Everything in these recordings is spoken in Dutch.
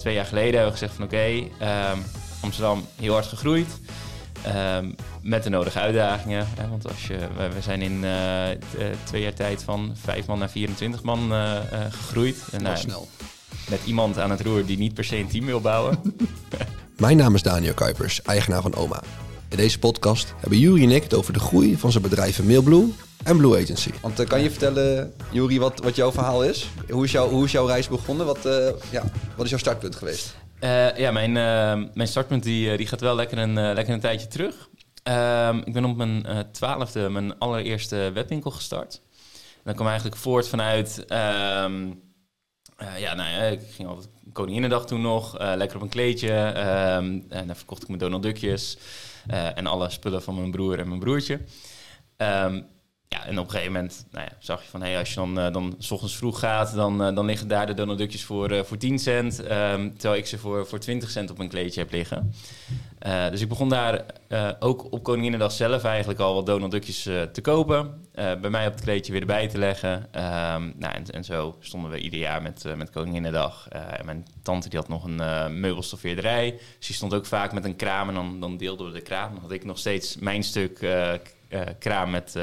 twee jaar geleden hebben we gezegd van oké, ehm, Amsterdam heel hard gegroeid. Ehm, met de nodige uitdagingen. Hè, want als je, we, zijn in eh, eh, twee jaar tijd van vijf man naar 24 man eh, gegroeid. En, nou, snel. met iemand aan het roer die niet per se een team wil bouwen. Mijn naam is Daniel Kuipers, eigenaar van OMA. In deze podcast hebben Jury en ik het over de groei van zijn bedrijven Mailblue en Blue Agency. Want eh, kan je vertellen, Juri, wat, wat jouw verhaal is? Hoe is, jouw hoe is jouw reis begonnen? Wat, eh, ja, wat is jouw startpunt geweest? Eh, ja, mijn, mijn startpunt die, die gaat wel lekker een, lekker een tijdje terug. Ehm, ik ben op mijn twaalfde mijn allereerste webwinkel gestart. En dat kwam eigenlijk voort vanuit... ehm, eh, ja, nou ja, ik ging altijd Koninginnedag toen nog. eh, lekker op een kleedje. ehm, en dan verkocht ik mijn Donald Duckjes. eh, en alle spullen van mijn broer en mijn broertje. Ehm, ja, en op een gegeven moment nou ja, zag je van... Hey, als je dan, eh, dan s ochtends vroeg gaat... dan, eh, dan liggen daar de Donald Duckjes voor, eh, voor 10 cent. ehm, terwijl ik ze voor, voor 20 cent op mijn kleedje heb liggen. Dus ik begon daar ook op Koninginnedag zelf eigenlijk al wat Donald Duckjes eh, te kopen. bij mij op het kleedje weer erbij te leggen. Ehm, nou, en, zo stonden we ieder jaar met, met Koninginnedag. En mijn tante die had nog een meubelstoffeerderij. Dus die stond ook vaak met een kraam en dan, dan deelden we de kraam. Dan had ik nog steeds mijn stuk kraam met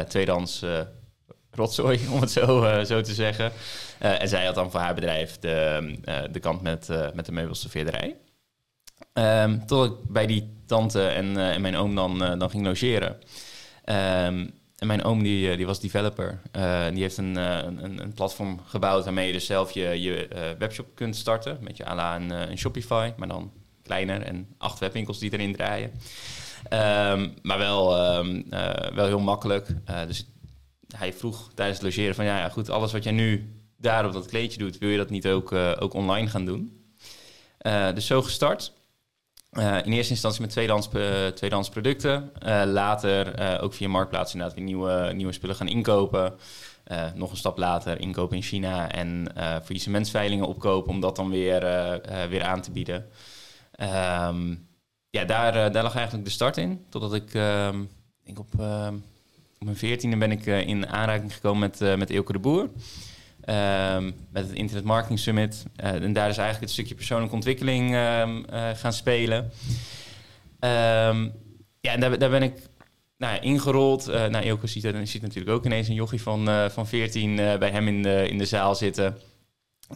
tweedehands eh, rotzooi, om het zo, eh, zo te zeggen. Eh, en zij had dan voor haar bedrijf de, eh, de kant met, eh, met de meubelstoffeerderij. Ehm tot ik bij die tante en, eh, en mijn oom dan, eh, dan ging logeren. Ehm, en mijn oom die, eh, die was developer. Eh, die heeft een, eh, een, een platform gebouwd waarmee je dus zelf je, je eh, webshop kunt starten. Met je à eh, een Shopify, maar dan kleiner en acht webwinkels die erin draaien. Ehm, maar wel, ehm, eh, wel heel makkelijk. Eh, dus hij vroeg tijdens het logeren van ja, ja, goed, alles wat jij nu daar op dat kleedje doet, wil je dat niet ook, eh, ook online gaan doen? Dus zo gestart. In eerste instantie met tweedehands, eh, tweedehands producten. Later ook via Marktplaats inderdaad weer nieuwe, nieuwe spullen gaan inkopen. Nog een stap later inkopen in China en faillissementsveilingen opkopen om dat dan weer, weer aan te bieden. Ehm, ja, daar, eh, daar lag eigenlijk de start in. Totdat ik, ehm, denk op, ehm, op mijn veertiende ben ik eh, in aanraking gekomen met, eh met Eelke de Boer. Ehm, met het Internet Marketing Summit. En daar is eigenlijk het stukje persoonlijke ontwikkeling gaan spelen. Ja, en daar, daar ben ik nou, ingerold. Eh nou, Eelke ziet, ziet natuurlijk ook ineens een jochie van, eh, van 14 eh, bij hem in de, in de zaal zitten.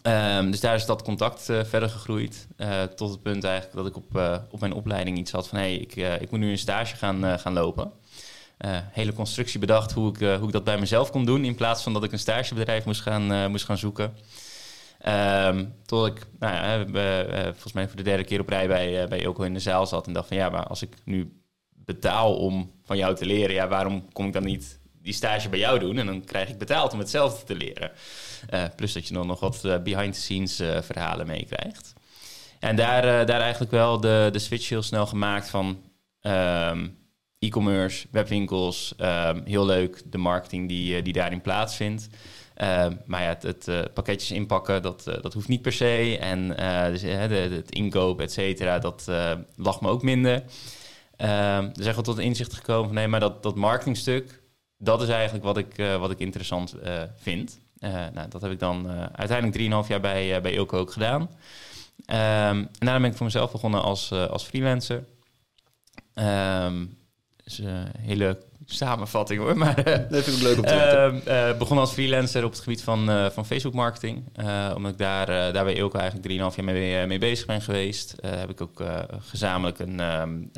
Ehm, dus daar is dat contact eh, verder gegroeid. eh, tot het punt eigenlijk dat ik op, eh, op mijn opleiding iets had van... hé, hey, ik, ik moet nu een stage gaan, gaan lopen. Hele constructie bedacht hoe ik, hoe ik dat bij mezelf kon doen... in plaats van dat ik een stagebedrijf moest gaan, moest gaan zoeken. Ehm tot ik, nou ja, volgens mij voor de derde keer op rij bij, bij in de zaal zat... en dacht van ja, maar als ik nu betaal om van jou te leren... ja, waarom kom ik dan niet die stage bij jou doen? En dan krijg ik betaald om hetzelfde te leren. Eh, plus dat je dan nog wat eh, behind-the-scenes eh, verhalen meekrijgt. En daar, daar eigenlijk wel de, de switch heel snel gemaakt van ehm, e-commerce, webwinkels. ehm, heel leuk, de marketing die, die daarin plaatsvindt. Ehm, maar ja, het, pakketjes inpakken, dat, dat hoeft niet per se. En dus, de, het inkopen, et cetera, dat lag me ook minder. Ehm dus echt wel tot inzicht gekomen van... nee, maar dat, dat marketingstuk, dat is eigenlijk wat ik, wat ik interessant vind. Eh, nou, dat heb ik dan eh, uiteindelijk 3,5 jaar bij, eh, bij Ilko ook gedaan. Ehm, en daarna ben ik voor mezelf begonnen als, als freelancer. Ehm dus een hele samenvatting hoor. Maar Dat vind ik leuk om te. Ehm, eh, begon als freelancer op het gebied van, van Facebook marketing. Omdat ik daar, daar bij Ilko eigenlijk 3,5 jaar mee, mee bezig ben geweest. Heb ik ook gezamenlijk een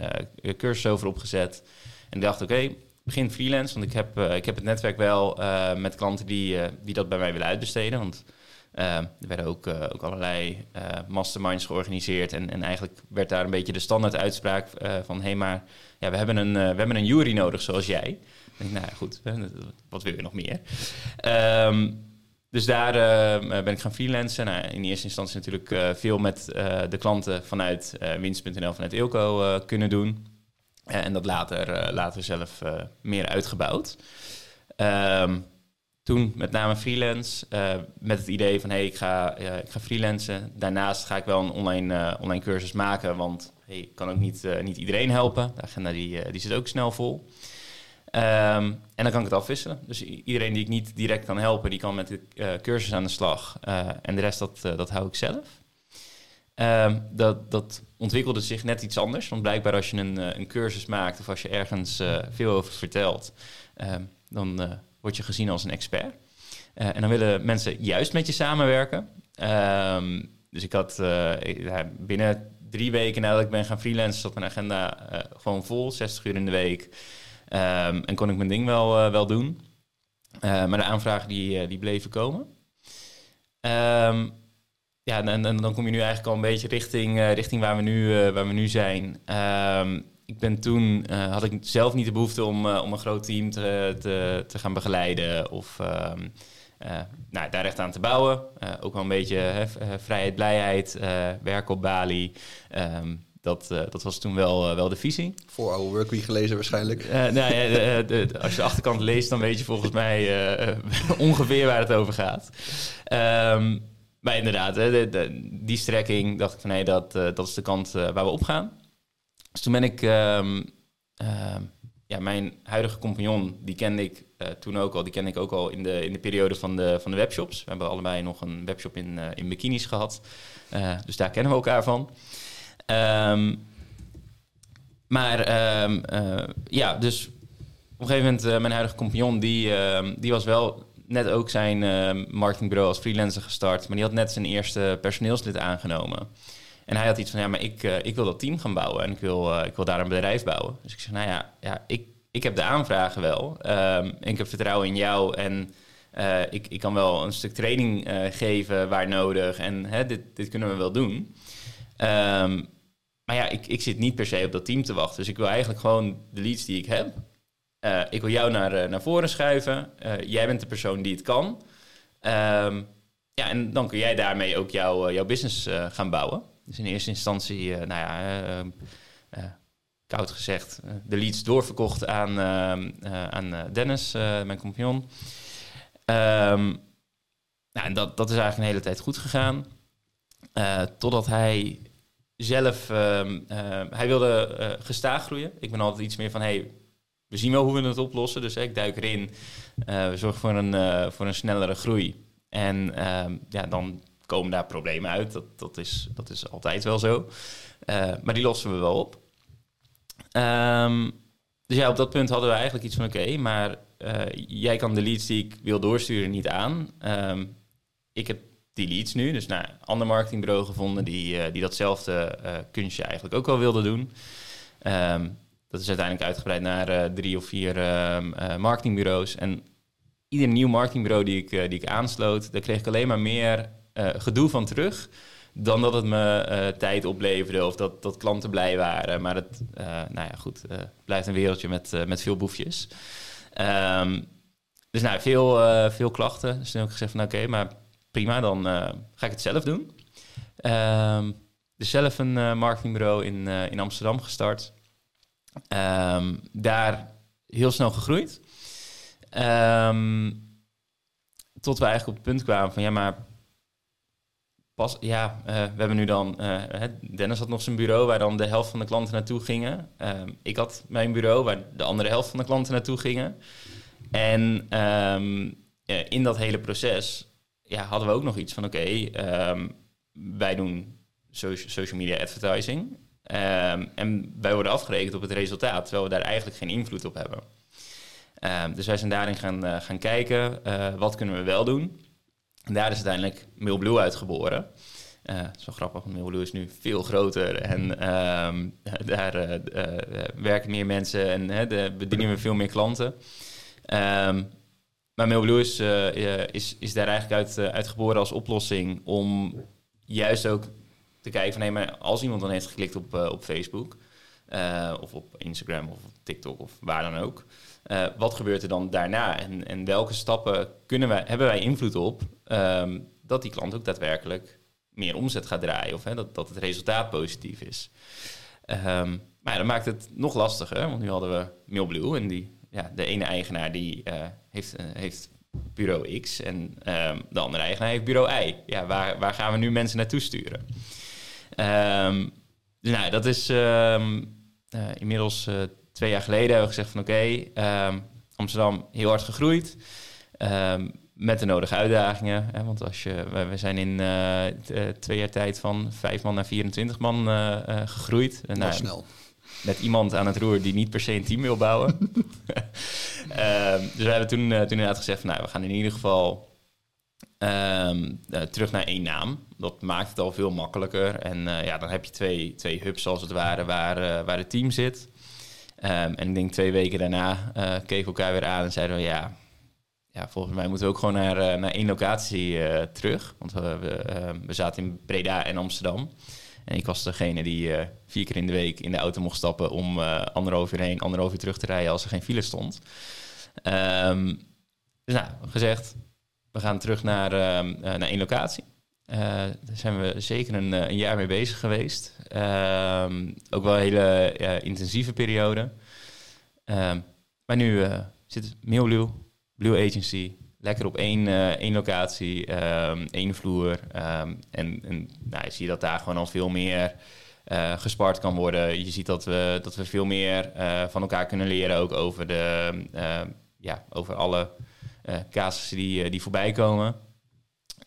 cursus over opgezet. En dacht, oké, begin freelance. Want ik heb, eh, ik heb het netwerk wel eh, met klanten die, eh, die dat bij mij willen uitbesteden. Want er werden ook, ook allerlei masterminds georganiseerd. En, en eigenlijk werd daar een beetje de standaard uitspraak van... hé, hey, maar ja, we, hebben een, we hebben een jury nodig zoals jij. Denk nou goed, wat wil je nog meer? Ehm, dus daar ben ik gaan freelancen. Nou, in eerste instantie natuurlijk veel met de klanten vanuit winst.nl, vanuit Ilco kunnen doen. Eh, en dat later, eh, later zelf eh, meer uitgebouwd. Ehm, toen met name freelance, met het idee van hey, ik ga, ik ga freelancen. Daarnaast ga ik wel een online, online cursus maken, want hey, ik kan ook niet, niet iedereen helpen. De agenda die, die zit ook snel vol. Ehm, en dan kan ik het afwisselen. Dus iedereen die ik niet direct kan helpen, die kan met de cursus aan de slag. En de rest, dat, dat hou ik zelf. Ehm, dat, dat ontwikkelde zich net iets anders. Want blijkbaar als je een, eh, een cursus maakt of als je ergens eh, veel over vertelt, ehm, dan uh, word je gezien als een expert. en dan willen mensen juist met je samenwerken. Ehm, dus ik had binnen drie weken nadat ik ben gaan freelancen, zat mijn agenda gewoon vol, 60 uur in de week. en kon ik mijn ding wel, wel doen. maar de aanvragen die, die bleven komen. Ja, en, en, dan kom je nu eigenlijk al een beetje richting, uh, richting waar, we nu, uh, waar we nu zijn. Um, ik ben toen, uh, had ik zelf niet de behoefte om, om een groot team te, te, te gaan begeleiden of um, nou, daar echt aan te bouwen. ook wel een beetje vrijheid, blijheid, werk op Bali. Um, dat, dat was toen wel, wel de visie. Voor oude Workweek gelezen waarschijnlijk. nou, ja, de, de, als je de achterkant leest, dan weet je volgens mij ongeveer waar het over gaat. Um, maar inderdaad, de, die strekking dacht ik van hé, dat, uh, dat is de kant uh, waar we op gaan. Dus toen ben ik, um, uh, ja, mijn huidige compagnon, die kende ik uh, toen ook al, die kende ik ook al in de, in de periode van de, van de webshops. We hebben allebei nog een webshop in, in bikinis gehad, dus daar kennen we elkaar van. Um, maar ja, dus op een gegeven moment, mijn huidige compagnon, die, die was wel net ook zijn uh, marketingbureau als freelancer gestart. Maar die had net zijn eerste personeelslid aangenomen. En hij had iets van, ja, maar ik, uh, ik wil dat team gaan bouwen. En ik wil, uh, ik wil daar een bedrijf bouwen. Dus ik zeg, nou ja, ja ik, ik heb de aanvragen wel. Um, ik heb vertrouwen in jou. En uh, ik, ik kan wel een stuk training geven waar nodig. En hè, dit, dit kunnen we wel doen. Um, maar ja, ik, ik zit niet per se op dat team te wachten. Dus ik wil eigenlijk gewoon de leads die ik heb, uh, ik wil jou naar, uh, naar voren schuiven. Uh, jij bent de persoon die het kan. Um, ja, en dan kun jij daarmee ook jou, jouw business gaan bouwen. Dus in eerste instantie, nou ja, ehm, koud gezegd, de leads doorverkocht aan, ehm, aan Dennis, mijn compagnon. Um, nou, en dat, dat is eigenlijk een hele tijd goed gegaan. totdat hij zelf, hij wilde gestaag groeien. Ik ben altijd iets meer van, hey, we zien wel hoe we het oplossen. Dus ik duik erin. Uh, we zorgen voor een, uh, voor een snellere groei. En ehm, ja, dan komen daar problemen uit. Dat, dat, is, dat is altijd wel zo. Uh, maar die lossen we wel op. Um, dus ja, op dat punt hadden we eigenlijk iets van... oké, maar jij kan de leads die ik wil doorsturen niet aan. Um, ik heb die leads nu. Dus nou, een ander marketingbureau gevonden... die, die datzelfde kunstje eigenlijk ook wel wilde doen. Um, dat is uiteindelijk uitgebreid naar uh, drie of vier uh, marketingbureaus. En ieder nieuw marketingbureau die ik, die ik aansloot, daar kreeg ik alleen maar meer gedoe van terug. Dan dat het me tijd opleverde of dat, dat klanten blij waren. Maar het nou ja, goed, blijft een wereldje met, met veel boefjes. Um, dus nou, veel, veel klachten. Dus toen heb ik gezegd van oké, maar prima, dan ga ik het zelf doen. Um, dus zelf een marketingbureau in, in Amsterdam gestart. Um, daar heel snel gegroeid. Um, tot we eigenlijk op het punt kwamen van ja, maar pas, ja, uh, we hebben nu dan, uh, Dennis had nog zijn bureau waar dan de helft van de klanten naartoe gingen. Um, ik had mijn bureau waar de andere helft van de klanten naartoe gingen. En in dat hele proces ja, hadden we ook nog iets van oké, wij doen social media advertising. Um, en wij worden afgerekend op het resultaat, terwijl we daar eigenlijk geen invloed op hebben. Um, dus wij zijn daarin gaan, uh, gaan kijken, uh, wat kunnen we wel doen? En daar is uiteindelijk Mailblue uitgeboren. Uh, zo grappig, want Mailblue is nu veel groter en um, daar werken meer mensen en bedienen we veel meer klanten. maar Mailblue is, is, is daar eigenlijk uit, uitgeboren als oplossing om juist ook te kijken van... hé, maar als iemand dan heeft geklikt op, uh, op Facebook... Uh, of op Instagram of op TikTok of waar dan ook... Uh, wat gebeurt er dan daarna? En, en welke stappen kunnen wij, hebben wij invloed op... Um, dat die klant ook daadwerkelijk meer omzet gaat draaien... of hè, dat, dat het resultaat positief is. Um, maar ja, dat maakt het nog lastiger, want nu hadden we Mailblue... en die, ja, de ene eigenaar die heeft, heeft bureau X en um, de andere eigenaar heeft bureau Y. Ja, waar, waar gaan we nu mensen naartoe sturen? Um, dus nou, dat is um, uh, inmiddels uh, twee jaar geleden hebben we gezegd van oké, okay, um, Amsterdam heel hard gegroeid. met de nodige uitdagingen. Hè, want als je, we, we zijn in eh, eh, twee jaar tijd van vijf man naar 24 man eh, eh, gegroeid. En, nou, snel. met iemand aan het roer die niet per se een team wil bouwen. Ehm, dus we hebben toen, eh, toen inderdaad gezegd van, nou, we gaan in ieder geval ehm, eh, terug naar één naam. Dat maakt het al veel makkelijker. En eh, ja, dan heb je twee, twee hubs als het ware waar, eh, waar het team zit. Ehm, en ik denk twee weken daarna keken elkaar weer aan en zeiden we ja, ja, volgens mij moeten we ook gewoon naar, naar één locatie terug. Want we, we, eh, we zaten in Breda en Amsterdam. En ik was degene die vier keer in de week in de auto mocht stappen om anderhalf uur heen, anderhalf uur terug te rijden als er geen file stond. Ehm, dus nou, gezegd, we gaan terug naar, ehm, eh, naar één locatie. Eh, daar zijn we zeker een, eh, een jaar mee bezig geweest. Ehm, ook wel een hele intensieve periode. Ehm, maar nu zit Mailblue, Blue Agency, lekker op één, één locatie, één vloer. En en nou, je ziet dat daar gewoon al veel meer gespart kan worden. Je ziet dat we, dat we veel meer van elkaar kunnen leren, ook over, de, ja, over alle casussen die, eh, die voorbij komen.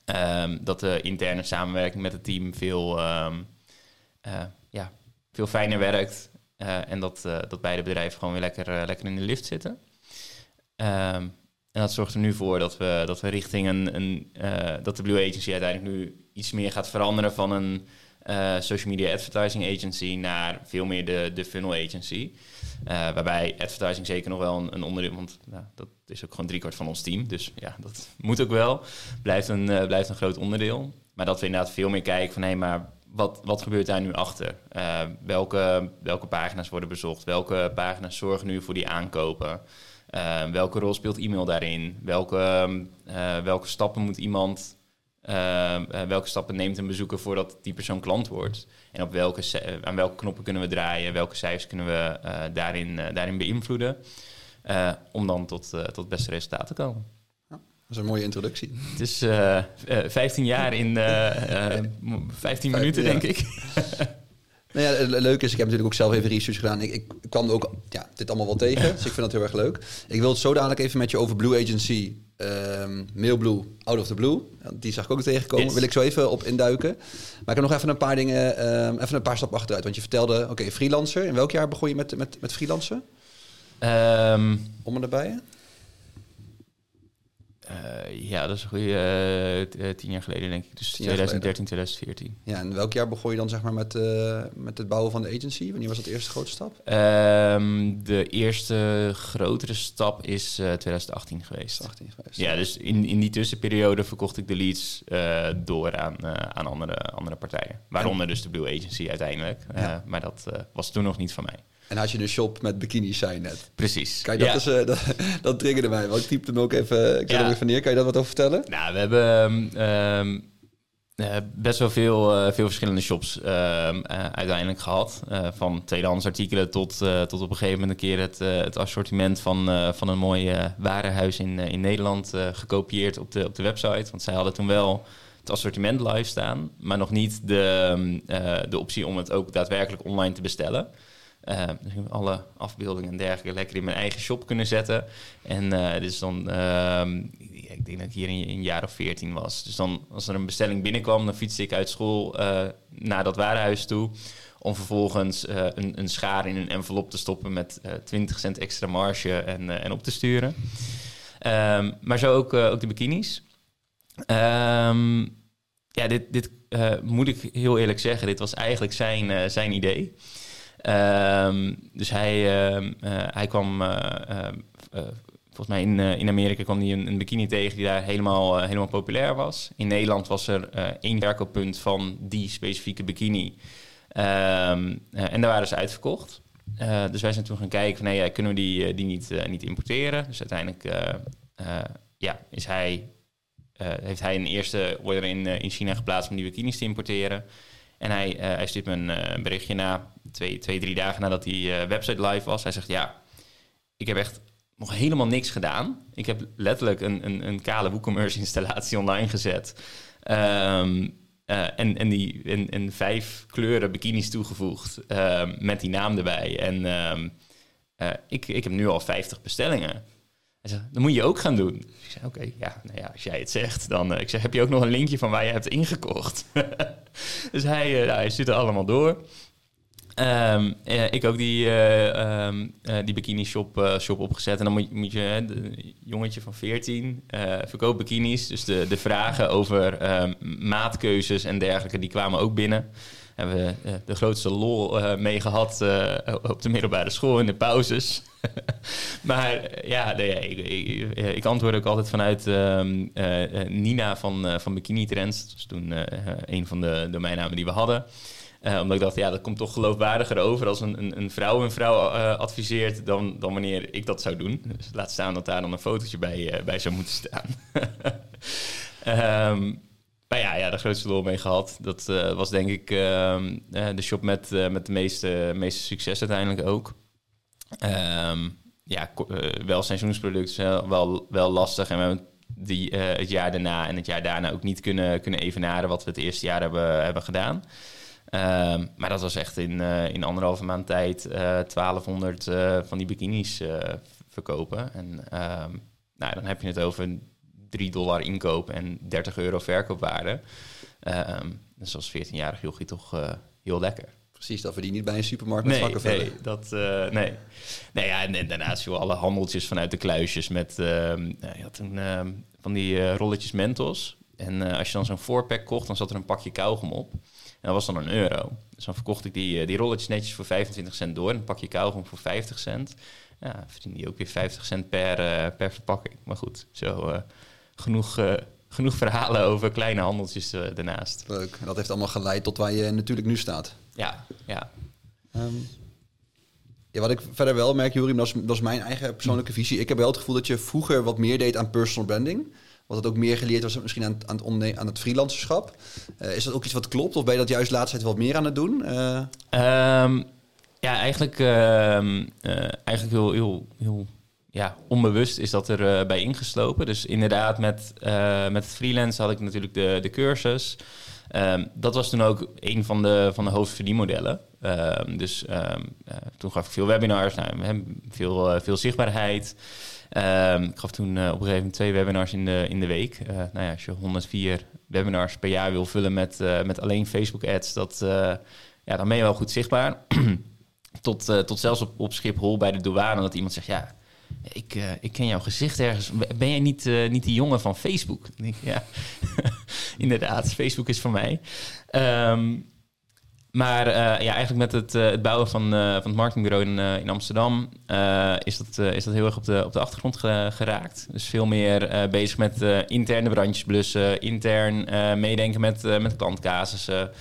Ehm, dat de interne samenwerking met het team veel, ehm, eh, ja, veel fijner werkt. Eh, en dat, eh, dat beide bedrijven gewoon weer lekker, eh, lekker in de lift zitten. Ehm, en dat zorgt er nu voor dat we, dat we richting een, een eh, dat de Blue Agency uiteindelijk nu iets meer gaat veranderen van een eh, social media advertising agency naar veel meer de, funnel agency. Eh, waarbij advertising zeker nog wel een, een onderdeel, want nou, dat is ook gewoon driekwart van ons team. Dus ja, dat moet ook wel. Blijft een, eh, blijft een groot onderdeel. Maar dat we inderdaad veel meer kijken van hé, maar wat, wat gebeurt daar nu achter? Welke, welke pagina's worden bezocht? Welke pagina's zorgen nu voor die aankopen? Welke rol speelt e-mail daarin? Welke, eh, welke stappen moet iemand, eh, eh, welke stappen neemt een bezoeker voordat die persoon klant wordt? En op welke, eh, aan welke knoppen kunnen we draaien? Welke cijfers kunnen we eh, daarin, daarin beïnvloeden? Om dan tot, tot het beste resultaat te komen. Dat is een mooie introductie. Het is eh, eh, 15 jaar in eh, eh, 15 minuten, Ja. denk ik. Nou ja, le- leuk is, ik heb natuurlijk ook zelf even research gedaan. Ik, ik kwam ook ja, dit allemaal wel tegen, dus ik vind dat heel erg leuk. Ik wil het zo dadelijk even met je over Blue Agency, ehm Mailblue, Out of the Blue. Die zag ik ook tegenkomen, Yes. wil ik zo even op induiken. Maar ik heb nog even een paar dingen, ehm, even een paar stappen achteruit. Want je vertelde, oké, freelancer. In welk jaar begon je met, met, met freelancen? Ehm, Om en erbij? Eh, ja, dat is een goede eh, tien jaar geleden, denk ik. Dus Tien jaar 2013, 2014. Ja, en welk jaar begon je dan zeg maar met, eh, met het bouwen van de agency? Wanneer was dat de eerste grote stap? Ehm, de eerste grotere stap is eh, 2018 geweest. 18 geweest. Ja, dus in, in die tussenperiode verkocht ik de leads door aan, aan andere, andere partijen. Waaronder dus de Blue Agency uiteindelijk. Ja. maar dat was toen nog niet van mij. En had je een shop met bikinis, zei net. Precies. Kijk, dat, Ja. is, eh, dat, dat triggerde mij. Want ik typte hem ook even, ik zet Ja. hem even neer. Kan je daar wat over vertellen? Nou, we hebben ehm, ehm, eh, best wel veel, eh, veel verschillende shops ehm, eh, uiteindelijk gehad. Eh, van tweedehands artikelen tot, eh, tot op een gegeven moment een keer het, eh, het assortiment van, eh, van een mooi eh, warenhuis in, eh, in Nederland eh, gekopieerd op de, op de website. Want zij hadden toen wel het assortiment live staan, maar nog niet de, eh, de optie om het ook daadwerkelijk online te bestellen. Eh, dus ik heb alle afbeeldingen en dergelijke lekker in mijn eigen shop kunnen zetten. En eh dit is dan, ehm, ik denk dat ik hier in een jaar of veertien was. Dus dan, als er een bestelling binnenkwam, dan fietste ik uit school eh, naar dat warenhuis toe. Om vervolgens eh, een, een schaar in een envelop te stoppen met eh 20 cent extra marge en, eh, en op te sturen. Ehm, maar zo ook, eh, ook de bikinis. Ehm, ja, dit, dit eh, moet ik heel eerlijk zeggen. Dit was eigenlijk zijn, eh, zijn idee. Ehm, dus hij, ehm, eh, hij kwam, eh, ehm, eh, volgens mij in, in Amerika kwam hij een, bikini tegen die daar helemaal, helemaal populair was. In Nederland was er één verkooppunt van die specifieke bikini. En daar waren ze uitverkocht. Dus wij zijn toen gaan kijken van, nee, kunnen we die, die niet, niet importeren? Dus uiteindelijk ja, is hij, heeft hij een eerste order in, in China geplaatst om die bikinis te importeren. En hij, eh, hij stuurt me een eh, berichtje na, twee, twee, drie dagen nadat die eh, website live was. Hij zegt, ja, ik heb echt nog helemaal niks gedaan. Ik heb letterlijk een, een, een kale WooCommerce installatie online gezet. Ehm, eh, en, en, die, en vijf kleuren bikinis toegevoegd met die naam erbij. En ehm, eh, ik, ik heb nu al 50 bestellingen. Hij zei, dat moet je ook gaan doen. Ik zei, oké, ja, nou ja, als jij het zegt, dan... ik zeg, heb je ook nog een linkje van waar je hebt ingekocht? dus hij, nou, hij zit er allemaal door. Um, ik ook die, uh, die bikini shop, shop opgezet. En dan moet, moet je, jongetje van 14, verkoopt bikinis. Dus de, de vragen over um, maatkeuzes en dergelijke, die kwamen ook binnen. Hebben we de grootste lol mee gehad op de middelbare school in de pauzes. maar ja, ik, ik, ik, antwoord ook altijd vanuit Nina van, van Bikini Trends. Dat is toen een van de domeinnamen die we hadden. Uh, omdat ik dacht, ja, dat komt toch geloofwaardiger over als een, een, een vrouw een vrouw uh, adviseert dan, dan wanneer ik dat zou doen. Dus laat staan dat daar dan een fotootje bij, uh, bij zou moeten staan. um, maar ja, ja, de grootste lol mee gehad. Dat was denk ik ehm, de shop met, met de meeste, meeste succes uiteindelijk ook. Um, ja, wel seizoensproduct, wel, wel lastig. En we hebben die, het jaar daarna en het jaar daarna ook niet kunnen, kunnen evenaren wat we het eerste jaar hebben, hebben gedaan. Um, maar dat was echt in, in anderhalve maand tijd uh, 1200 uh, van die bikinis verkopen. En nou, dan heb je het over 3 dollar inkoop en 30 euro verkoopwaarde. Um, dus als 14-jarig jochie toch heel lekker. Precies, dat verdien je niet bij een supermarkt met nee, Nee, dat, nee. nee ja, en, en daarnaast joh, alle handeltjes vanuit de kluisjes met... je had toen van die rolletjes Mentos. En als je dan zo'n voorpack kocht, dan zat er een pakje kauwgom op dat was dan een euro. Dus dan verkocht ik die, eh, die rolletjes netjes voor 25 cent door. Een pakje kauwgom voor 50 cent. Ja, verdiende die ook weer 50 cent per, uh, per verpakking. Maar goed, zo uh, genoeg, uh, genoeg verhalen over kleine handeltjes daarnaast. Leuk. En dat heeft allemaal geleid tot waar je natuurlijk nu staat. Ja, ja. Um, ja, wat ik verder wel merk, Jurim, dat is, dat is mijn eigen persoonlijke visie. Ik heb wel het gevoel dat je vroeger wat meer deed aan personal branding. Wat het ook meer geleerd was misschien aan, aan, het, aan het freelancerschap. Uh, is dat ook iets wat klopt? Of ben je dat juist de laatste tijd wat meer aan het doen? Uh... Um, ja, eigenlijk, uh, eigenlijk heel, heel, heel ja, onbewust is dat er bij ingeslopen. Dus inderdaad, met, met het freelance had ik natuurlijk de, de cursus. Um, dat was toen ook een van de, van de hoofdverdienmodellen. Um, dus toen gaf ik veel webinars, nou, veel, veel zichtbaarheid. Ik gaf toen op een gegeven moment twee webinars in de, in de week. Nou ja, als je 104 webinars per jaar wil vullen met, met alleen Facebook ads, dat, ja, dan ben je wel goed zichtbaar. tot, tot zelfs op, op Schiphol bij de douane dat iemand zegt, ja, ik, ik ken jouw gezicht ergens. Ben jij niet, niet die jongen van Facebook? Ja, inderdaad, Facebook is van mij. Um, maar uh, ja, eigenlijk met het, uh, het bouwen van, uh, van het marketingbureau in, in Amsterdam is, dat, is dat heel erg op de, op de achtergrond geraakt. Dus veel meer bezig met interne brandjes blussen, intern meedenken met, met klantcasussen,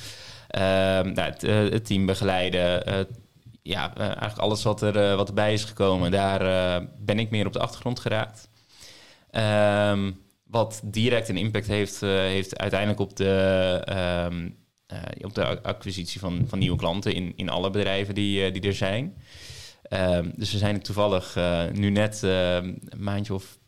ehm, nou, het, het, team begeleiden. Ja, eigenlijk alles wat, er, wat erbij is gekomen, daar ben ik meer op de achtergrond geraakt. Um, wat direct een impact heeft, heeft uiteindelijk op de um, uh, op de acquisitie van, van nieuwe klanten in, in alle bedrijven die, uh, die er zijn. Uh, dus we zijn toevallig uh, nu net een maandje of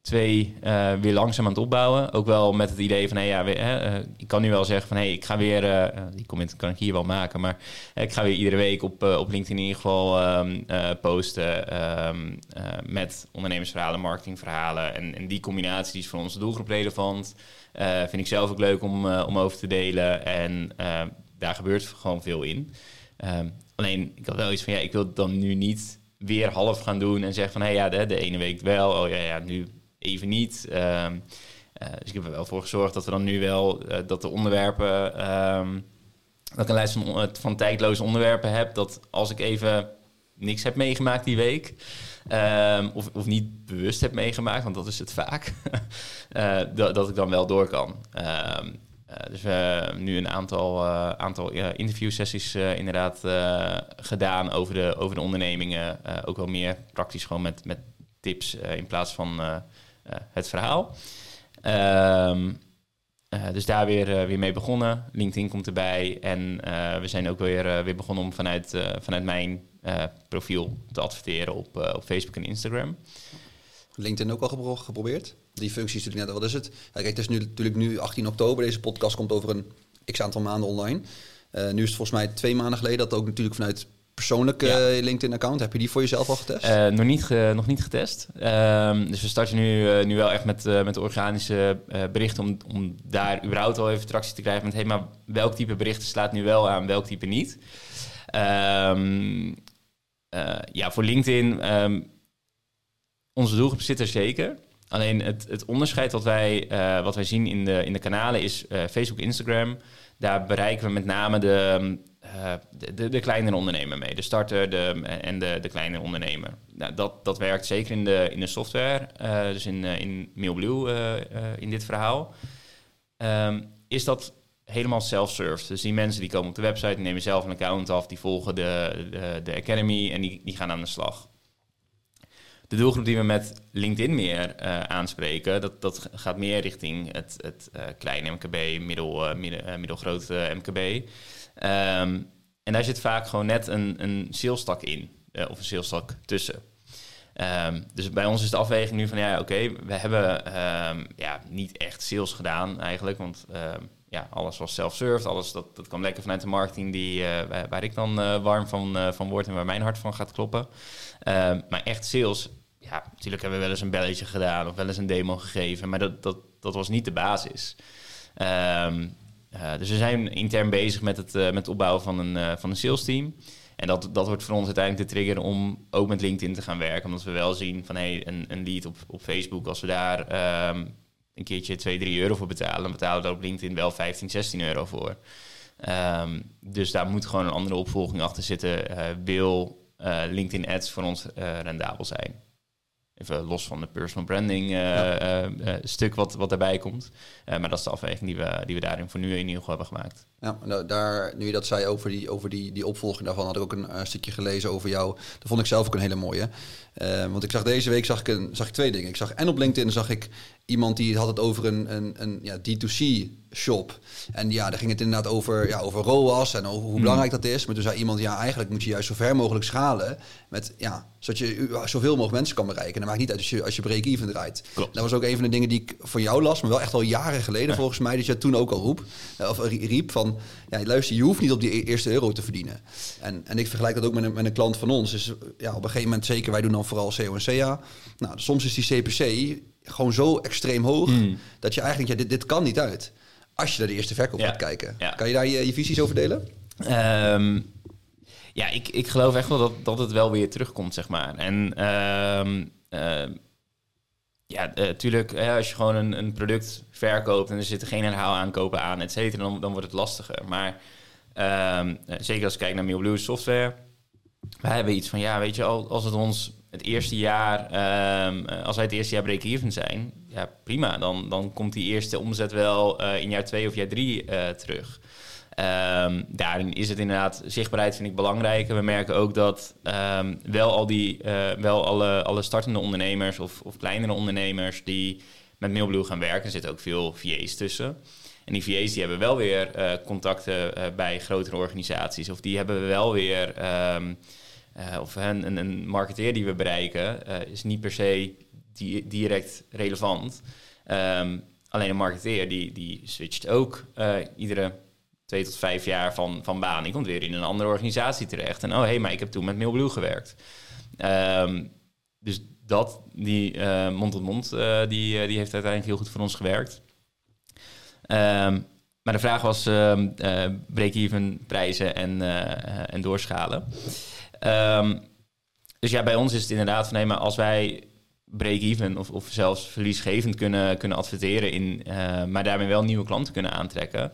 twee weer langzaam aan het opbouwen. Ook wel met het idee van, hey, ja, we, ik kan nu wel zeggen van, hey, ik ga weer, die comment kan ik hier wel maken, maar ik ga weer iedere week op, op LinkedIn in ieder geval um, posten um, met ondernemersverhalen, marketingverhalen. En, en die combinatie is voor onze doelgroep relevant. Vind ik zelf ook leuk om, om over te delen. En daar gebeurt gewoon veel in. Um, alleen, ik had wel iets van, ja, ik wil het dan nu niet weer half gaan doen en zeggen van, hé hey, ja, de, de, ene week wel, oh ja, ja, nu even niet. Um, dus ik heb er wel voor gezorgd dat we dan nu wel, dat de onderwerpen, um, dat ik een lijst van, van tijdloze onderwerpen heb, dat als ik even niks heb meegemaakt die week, Um, of, of niet bewust heb meegemaakt, want dat is het vaak. dat, ik dan wel door kan. Dus we hebben nu een aantal, aantal interviewsessies inderdaad gedaan over de, over de ondernemingen. ook wel meer praktisch gewoon met, met tips in plaats van het verhaal. Um, dus daar weer, weer mee begonnen. LinkedIn komt erbij. En we zijn ook weer, weer begonnen om vanuit, vanuit mijn profiel te adverteren op, op Facebook en Instagram. LinkedIn ook al geprobeerd? Die functies natuurlijk net, wat is het? Kijk, het is nu, natuurlijk nu 18 oktober. Deze podcast komt over een x aantal maanden online. Nu is het volgens mij twee maanden geleden dat ook natuurlijk vanuit persoonlijke Ja. LinkedIn-account. Heb je die voor jezelf al getest? Eh, nog, niet ge- nog niet getest. Ehm, dus we starten nu, eh, nu wel echt met, eh, met organische berichten om, om daar überhaupt al even tractie te krijgen met hey, maar welk type berichten slaat nu wel aan, welk type niet. Ehm, eh, ja, voor LinkedIn, ehm, onze doelgroep zit er zeker. Alleen het, het onderscheid wat wij, wat wij zien in de, in de kanalen is Facebook, Instagram. Daar bereiken we met name de, eh, de, de, kleinere ondernemer mee. De starter de, en de, de kleinere ondernemer. Nou, dat, dat werkt zeker in de, in de software, eh, dus in, eh, in Mailblue in dit verhaal. Ehm, is dat helemaal self-served. Dus die mensen die komen op de website, die nemen zelf een account af, die volgen de, de, de Academy en die, die gaan aan de slag. De doelgroep die we met LinkedIn meer aanspreken, dat, dat gaat meer richting het, het eh, kleine MKB, middel, middelgroot MKB. Ehm, en daar zit vaak gewoon net een, een salestak in, eh, of een salestak tussen. Ehm, dus bij ons is de afweging nu van ja, oké, we hebben ehm, ja, niet echt sales gedaan eigenlijk, want ja, alles was self-served, alles dat, dat kwam lekker vanuit de marketing die, eh, waar, ik dan eh, warm van, van word en waar mijn hart van gaat kloppen. Maar echt sales, ja, natuurlijk hebben we wel eens een belletje gedaan of wel eens een demo gegeven, maar dat, dat, dat was niet de basis. Eh, dus we zijn intern bezig met het, eh, met opbouwen van een, eh, van een sales team. En dat, dat wordt voor ons uiteindelijk de trigger om ook met LinkedIn te gaan werken. Omdat we wel zien van hey, een, een lead op, op Facebook, als we daar ehm, een keertje 2, 3 euro voor betalen, dan betalen we daar op LinkedIn wel 15, 16 euro voor. Ehm, dus daar moet gewoon een andere opvolging achter zitten. Wil LinkedIn ads voor ons rendabel zijn? Even los van de personal branding eh, eh, eh, stuk wat, wat daarbij komt. Maar dat is de afweging die we, die we daarin voor nu in ieder geval hebben gemaakt. Ja, nou, daar, nu je dat zei over die, over die, die opvolging daarvan, had ik ook een stukje gelezen over jou. Dat vond ik zelf ook een hele mooie. Want ik zag deze week zag ik, een, zag ik twee dingen. Ik zag en op LinkedIn zag ik iemand die had het over een, een, een ja, D2C shop. En ja, daar ging het inderdaad over, ja, over ROAS en over hoe Hmm. belangrijk dat is. Maar toen zei iemand, ja, eigenlijk moet je juist zo ver mogelijk schalen. Met, ja, zodat je zoveel mogelijk mensen kan bereiken. En dat maakt niet uit als je, als je break-even draait. Klopt. Dat was ook een van de dingen die ik van jou las, maar wel echt al jaren geleden volgens mij. Dat je toen ook al roep, eh, of rie- riep van, ja, luister, je hoeft niet op die e- eerste euro te verdienen. En, en ik vergelijk dat ook met een, met een klant van ons. Dus ja, op een gegeven moment, zeker wij doen dan vooral CO en CA. Nou, soms is die CPC gewoon zo extreem hoog, Mm. dat je eigenlijk, ja, dit, dit kan niet uit. Als je naar de eerste verkoop Ja. gaat kijken. Ja. Kan je daar je, je visies over delen? Ehm, ja, ik, ik geloof echt wel dat, dat het wel weer terugkomt, zeg maar. En ehm, ehm, ja, natuurlijk, als je gewoon een, een product verkoopt en er zitten geen herhaalaankopen aan, et cetera, dan, dan wordt het lastiger. Maar eh, zeker als ik kijk naar Mailblue software, wij hebben iets van, ja, weet je, al- als het ons het eerste jaar, ehm, eh, als wij het eerste jaar break-even zijn, ja, prima. Dan, dan komt die eerste omzet wel eh, in jaar twee of jaar drie eh, terug. Ehm, daarin is het inderdaad, zichtbaarheid vind ik belangrijk. En we merken ook dat ehm, wel al die, wel alle, alle startende ondernemers of, of kleinere ondernemers die met Mailblue gaan werken, er zitten ook veel VA's tussen. En die VA's die hebben wel weer contacten bij grotere organisaties. Of die hebben wel weer, eh, of een, een, marketeer die we bereiken, eh, is niet per se di- direct relevant. Ehm, alleen een marketeer die, die switcht ook eh, iedere twee tot vijf jaar van, van baan. Die komt weer in een andere organisatie terecht. En oh, hé, hey, maar ik heb toen met Mailblue gewerkt. Ehm, dus dat, die mond-tot-mond, die, die heeft uiteindelijk heel goed voor ons gewerkt. Ehm, maar de vraag was break-even prijzen en, en doorschalen. Ehm, dus ja, bij ons is het inderdaad van... nee, maar als wij break-even of, of zelfs verliesgevend kunnen, kunnen adverteren... In, eh, maar daarmee wel nieuwe klanten kunnen aantrekken...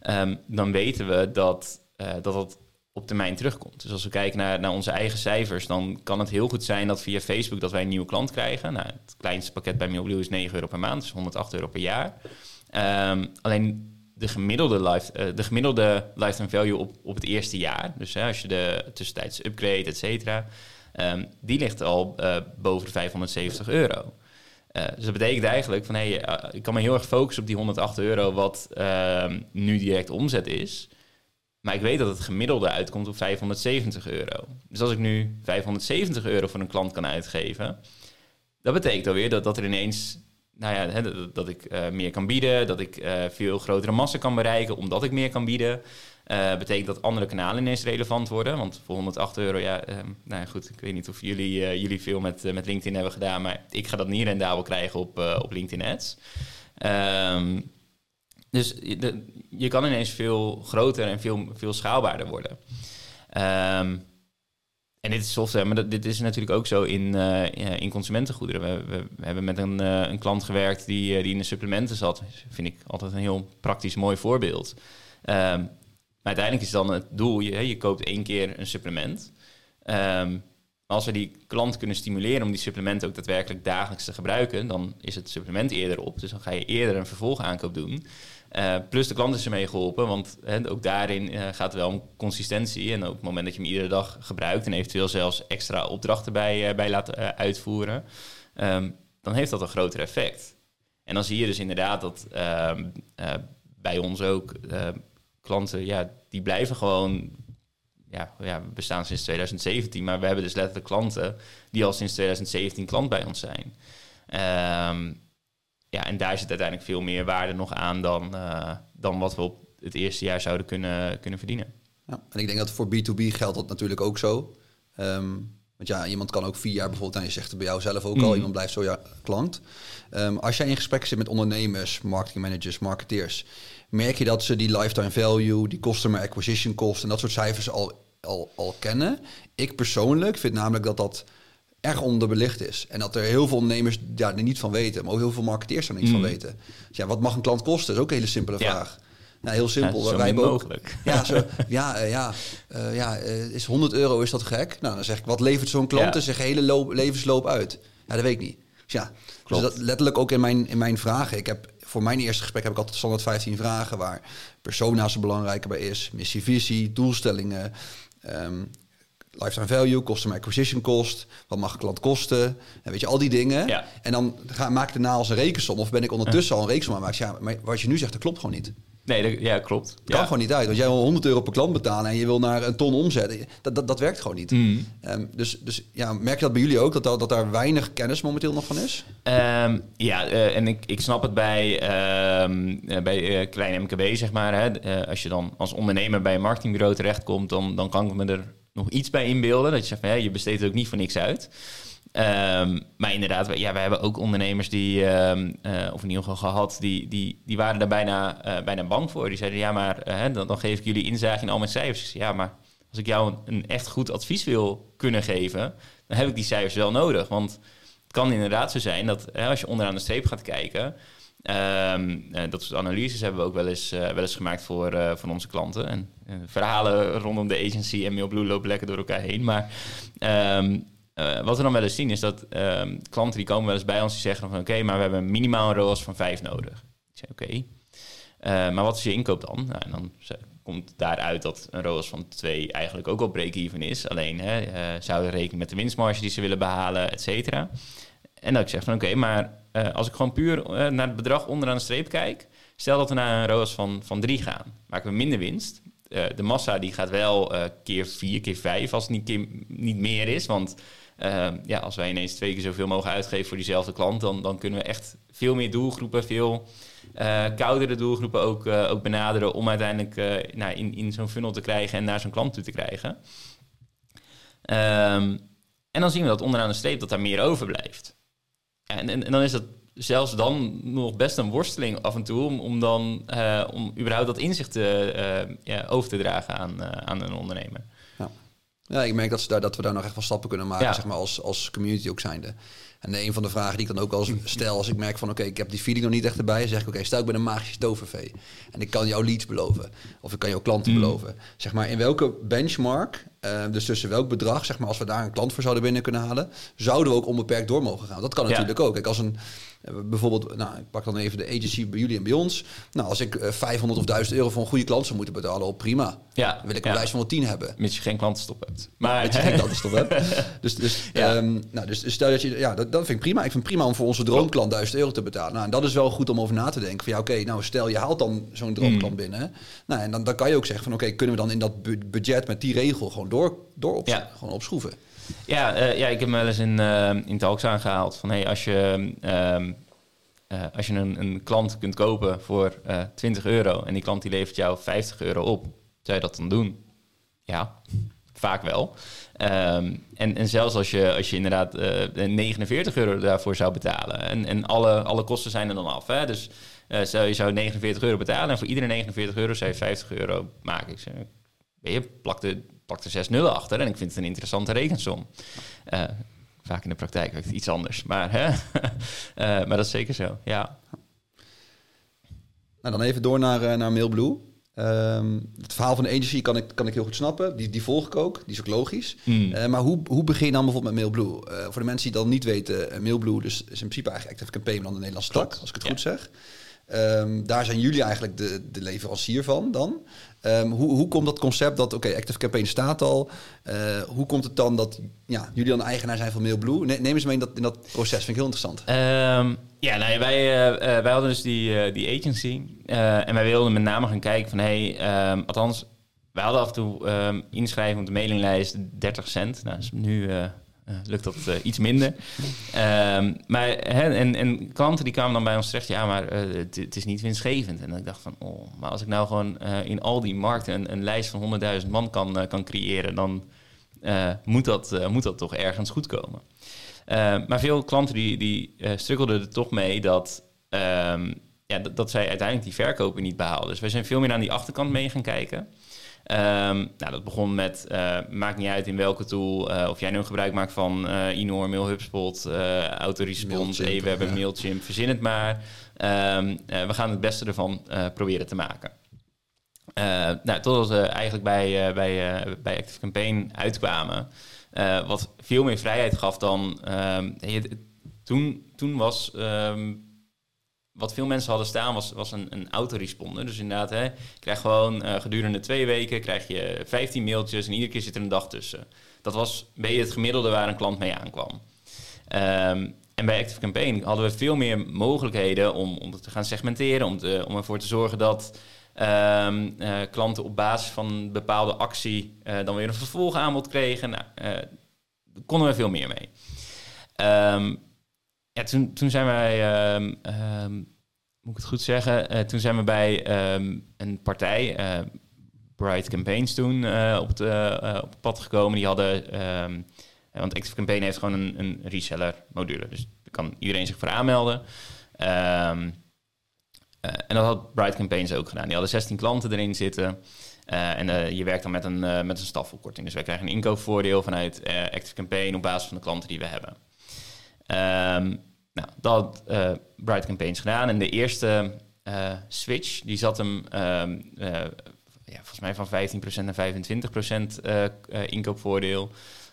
ehm, dan weten we dat, eh, dat dat op termijn terugkomt. Dus als we kijken naar, naar onze eigen cijfers... dan kan het heel goed zijn dat via Facebook dat wij een nieuwe klant krijgen. Nou, het kleinste pakket bij Mailblue is 9 euro per maand, dus 108 euro per jaar. Ehm, alleen de gemiddelde, life, eh, de gemiddelde lifetime value op, op het eerste jaar... dus als je de tussentijds upgrade, et cetera... ehm, die ligt al eh, boven de 570 euro. Eh, dus dat betekent eigenlijk van... Hey, eh, ik kan me heel erg focussen op die 108 euro... wat ehm, nu direct omzet is... Maar ik weet dat het gemiddelde uitkomt op 570 euro. Dus als ik nu 570 euro voor een klant kan uitgeven, dat betekent alweer dat, dat er ineens nou ja, dat, dat ik eh, meer kan bieden, dat ik eh, veel grotere massa kan bereiken omdat ik meer kan bieden. Eh, betekent dat andere kanalen ineens relevant worden. Want voor 108 euro, ja, nou ja, goed, ik weet niet of jullie, jullie veel met, met LinkedIn hebben gedaan, maar ik ga dat niet rendabel krijgen op, op LinkedIn Ads. Ehm, dus je, kan ineens veel groter en veel, veel schaalbaarder worden. Ehm, en dit is software, maar dit is natuurlijk ook zo in, eh, in consumentengoederen. We, we, hebben met een, eh, een klant gewerkt die, eh, die in de supplementen zat. vind ik altijd een heel praktisch mooi voorbeeld. Ehm, maar uiteindelijk is dan het doel, je, je koopt één keer een supplement. Ehm, als we die klant kunnen stimuleren om die supplementen ook daadwerkelijk dagelijks te gebruiken, dan is het supplement eerder op. Dus dan ga je eerder een vervolgaankoop doen. Eh, plus de klant is ermee geholpen, want ook daarin eh, gaat wel om consistentie. En op het moment dat je hem iedere dag gebruikt en eventueel zelfs extra opdrachten bij, eh, bij laat uitvoeren, ehm, dan heeft dat een groter effect. En dan zie je dus inderdaad dat ehm, eh, bij ons ook klanten, ja, die blijven gewoon ja, ja, we bestaan sinds 2017, maar we hebben dus letterlijk klanten die al sinds 2017 klant bij ons zijn. Ehm, ja, en daar zit uiteindelijk veel meer waarde nog aan dan, eh, dan wat we op het eerste jaar zouden kunnen, kunnen verdienen. Ja, en ik denk dat voor B2B geldt dat natuurlijk ook zo. Ehm, want ja, iemand kan ook vier jaar bijvoorbeeld, en je zegt het bij jou zelf ook al, Mm. iemand blijft zo ja, klant. Ehm, als jij in gesprek zit met ondernemers, marketingmanagers, marketeers, merk je dat ze die lifetime value, die customer acquisition cost en dat soort cijfers al, al, al kennen? Ik persoonlijk vind namelijk dat dat erg onderbelicht is. En dat er heel veel ondernemers ja, er niet van weten, maar ook heel veel marketeers er niet van Mm. weten. Dus ja, wat mag een klant kosten? Dat is ook een hele simpele Ja. vraag. Nou, heel simpel. Ja, zo Wij mogelijk. ja, zo, ja, eh, ja, eh, ja eh, is 100 euro, is dat gek? Nou, dan zeg ik, wat levert zo'n klant Ja. zijn hele loop, levensloop uit? Ja, dat weet ik niet. Dus ja, dus Klopt. dat letterlijk ook in mijn, in mijn vragen. Ik heb, voor mijn eerste gesprek heb ik altijd standaard 15 vragen... waar persona's er belangrijker bij is. Missie, visie, doelstellingen... ehm, lifetime value, customer acquisition cost... wat mag een klant kosten? En weet je, al die dingen. Ja. En dan ga, maak ik daarna als een rekensom... of ben ik ondertussen al een rekensom aan maken. Ja, maar wat je nu zegt, dat klopt gewoon niet. Nee, dat, ja, klopt. Het kan ja. gewoon niet uit. Want jij wil 100 euro per klant betalen en je wil naar een ton omzetten. Dat, dat, dat werkt gewoon niet. Mm. Ehm, dus dus ja, merk je dat bij jullie ook? Dat, dat, dat daar weinig kennis momenteel nog van is? Ehm, ja, eh, en ik, ik snap het bij, eh, bij eh, klein MKB, zeg maar. Hè. Als je dan als ondernemer bij een marketingbureau terechtkomt, dan, dan kan ik me er nog iets bij inbeelden. Dat je zegt van, ja, je besteedt ook niet voor niks uit. Ehm, maar inderdaad, ja, we hebben ook ondernemers die, ehm, eh, of in ieder geval gehad, die, die, die waren er bijna, eh, bijna bang voor. Die zeiden, ja, maar eh, dan, dan geef ik jullie inzage in al mijn cijfers. Ja, maar als ik jou een, een echt goed advies wil kunnen geven, dan heb ik die cijfers wel nodig. Want het kan inderdaad zo zijn dat als je onderaan de streep gaat kijken, ehm, eh, dat soort analyses hebben we ook wel eens, eh, wel eens gemaakt voor, eh, voor onze klanten. En verhalen rondom de agency en Mailblue lopen lekker door elkaar heen. Maar ehm, eh, wat we dan wel eens zien is dat ehm, klanten die komen wel eens bij ons die zeggen van oké, maar we hebben minimaal een ROAS van 5 nodig. Zeg oké, maar wat is je inkoop dan? Nou, en dan komt daaruit dat een ROAS van 2 eigenlijk ook al break-even is. Alleen hè, zouden rekening met de winstmarge die ze willen behalen, et cetera. En dat ik zeg van oké, maar eh, als ik gewoon puur eh, naar het bedrag onderaan de streep kijk, stel dat we naar een ROAS van, van 3 gaan, maken we minder winst. Eh, de massa die gaat wel keer 4, keer 5 als het niet, niet meer is. Want ja, als wij ineens twee keer zoveel mogen uitgeven voor diezelfde klant, dan, dan kunnen we echt veel meer doelgroepen, veel koudere doelgroepen ook, ook benaderen om uiteindelijk nou, in, in zo'n funnel te krijgen en naar zo'n klant toe te krijgen. Ehm, en dan zien we dat onderaan de streep dat daar meer overblijft. Ja, en, en, en dan is dat zelfs dan nog best een worsteling af en toe om, om dan eh, om überhaupt dat inzicht te, eh, ja, over te dragen aan, eh, aan een ondernemer. Ja, ik merk dat, ze daar, dat we daar nog echt wel stappen kunnen maken, Ja. zeg maar, als, als community ook zijnde. En een van de vragen die ik dan ook wel stel, als ik merk van, oké, ik heb die feeling nog niet echt erbij, zeg ik, oké, stel ik ben een magische tovervee en ik kan jouw leads beloven, of ik kan jouw klanten Mm. beloven. Zeg maar, in welke benchmark, eh, dus tussen welk bedrag, zeg maar, als we daar een klant voor zouden binnen kunnen halen, zouden we ook onbeperkt door mogen gaan. Dat kan Ja. natuurlijk ook. Kijk, als een, bijvoorbeeld, nou, ik pak dan even de agency bij jullie en bij ons. Nou, als ik eh, 500 of 1000 euro voor een goede klant zou moeten betalen, op prima. Ja, Dan wil ik ja. een lijst van wel 10 hebben. Mits je geen klantenstop hebt. Maar Weet je is toch hè? Dus, dus, Ja. ehm, nou, dus stel dat je, ja, dat, dat vind ik prima. Ik vind het prima om voor onze droomklant 1000 euro te betalen. Nou, en dat is wel goed om over na te denken. Van ja, oké, nou stel je haalt dan zo'n droomklant Hmm. binnen. Nou, en dan, dan kan je ook zeggen van oké, kunnen we dan in dat bu- budget met die regel gewoon door, door op, Ja. gewoon opschroeven. Ja, eh, ja, ik heb me wel eens in, eh in talks aangehaald van hey, als je ehm, eh, als je een, een klant kunt kopen voor uh, 20 euro en die klant die levert jou 50 euro op, zou je dat dan doen? Ja, vaak wel. Um, en, en zelfs als je, als je inderdaad 49 euro daarvoor zou betalen en, en alle, alle kosten zijn er dan af. Hè? Dus zou, je zou 49 euro betalen en voor iedere 49 euro zou je 50 euro maken. Ik zeg, je plakt plakt er 6 nullen achter en ik vind het een interessante rekensom. Uh, vaak in de praktijk werkt het iets anders, maar, hè? uh, maar dat is zeker zo, ja. Nou, dan even door naar, uh, naar Mailblue. Um, het verhaal van de agency kan ik, kan ik heel goed snappen. Die, die volg ik ook. Die is ook logisch. Hmm. Uh, maar hoe, hoe begin je dan bijvoorbeeld met Mailblue? Uh, voor de mensen die dan niet weten, Mailblue dus is in principe eigenlijk Active Campaign dan de Nederlandse tak, als ik het goed zeg. Um, daar zijn jullie eigenlijk de, de leverancier van dan. Um, hoe, hoe komt dat concept dat, oké, okay, Active Campaign staat al. Uh, hoe komt het dan dat ja, jullie dan eigenaar zijn van Mailblue? Ne neem eens mee in dat, in dat proces, vind ik heel interessant. Um, ja, nou, wij, uh, uh, wij hadden dus die, die agency. en wij wilden met name gaan kijken van, hey, althans, wij hadden af en toe inschrijven op de mailinglijst 30 cent. Nou, is nu lukt dat uh, iets minder. Um, maar, hè, en, en klanten die kwamen dan bij ons terecht, ja, maar uh, het is niet winstgevend. En dan ik dacht van, oh, maar als ik nou gewoon in al die markten een, een lijst van 100.000 man kan, kan creëren, dan moet, dat, moet dat toch ergens goed komen. maar veel klanten die, die er toch mee dat, um, ja, dat, dat zij uiteindelijk die verkopen niet behaalden. Dus wij zijn veel meer aan die achterkant mee gaan kijken. Um, nou, dat begon met, uh, maakt niet uit in welke tool, uh, of jij nu gebruik maakt van uh, Inor, Mail HubSpot, Autorespons, Aweber, ja. Mailchimp, verzin het maar. Um, we gaan het beste ervan proberen te maken. nou, totdat we eigenlijk bij, bij, bij Active Campaign uitkwamen, wat veel meer vrijheid gaf dan... Um, toen, toen was wat veel mensen hadden staan was, was een, een autoresponder. Dus inderdaad, hè, je krijgt gewoon uh, gedurende twee weken krijg je 15 mailtjes en iedere keer zit er een dag tussen. Dat was beetje het gemiddelde waar een klant mee aankwam. Um, en bij Active Campaign hadden we veel meer mogelijkheden om, om te gaan segmenteren, om, te, om ervoor te zorgen dat um, uh, klanten op basis van een bepaalde actie uh, dan weer een vervolgaanbod kregen. Nou, daar konden we veel meer mee. Um, ja, toen, toen zijn wij, um, um, moet ik het goed zeggen, uh, toen zijn we bij um, een partij, uh, Bright Campaigns toen, uh, op, het, op het pad gekomen. Die hadden, want Active Campaign heeft gewoon een, een reseller module. Dus daar kan iedereen zich voor aanmelden. en dat had Bright Campaigns ook gedaan. Die hadden 16 klanten erin zitten. en je werkt dan met een, met een stafverkorting. Dus wij krijgen een inkoopvoordeel vanuit Active Campaign op basis van de klanten die we hebben. Um, nou, dat uh, Bright Campaigns gedaan. En de eerste uh, switch, die zat hem um, uh, ja, volgens mij van 15% naar 25% inkoopvoordeel.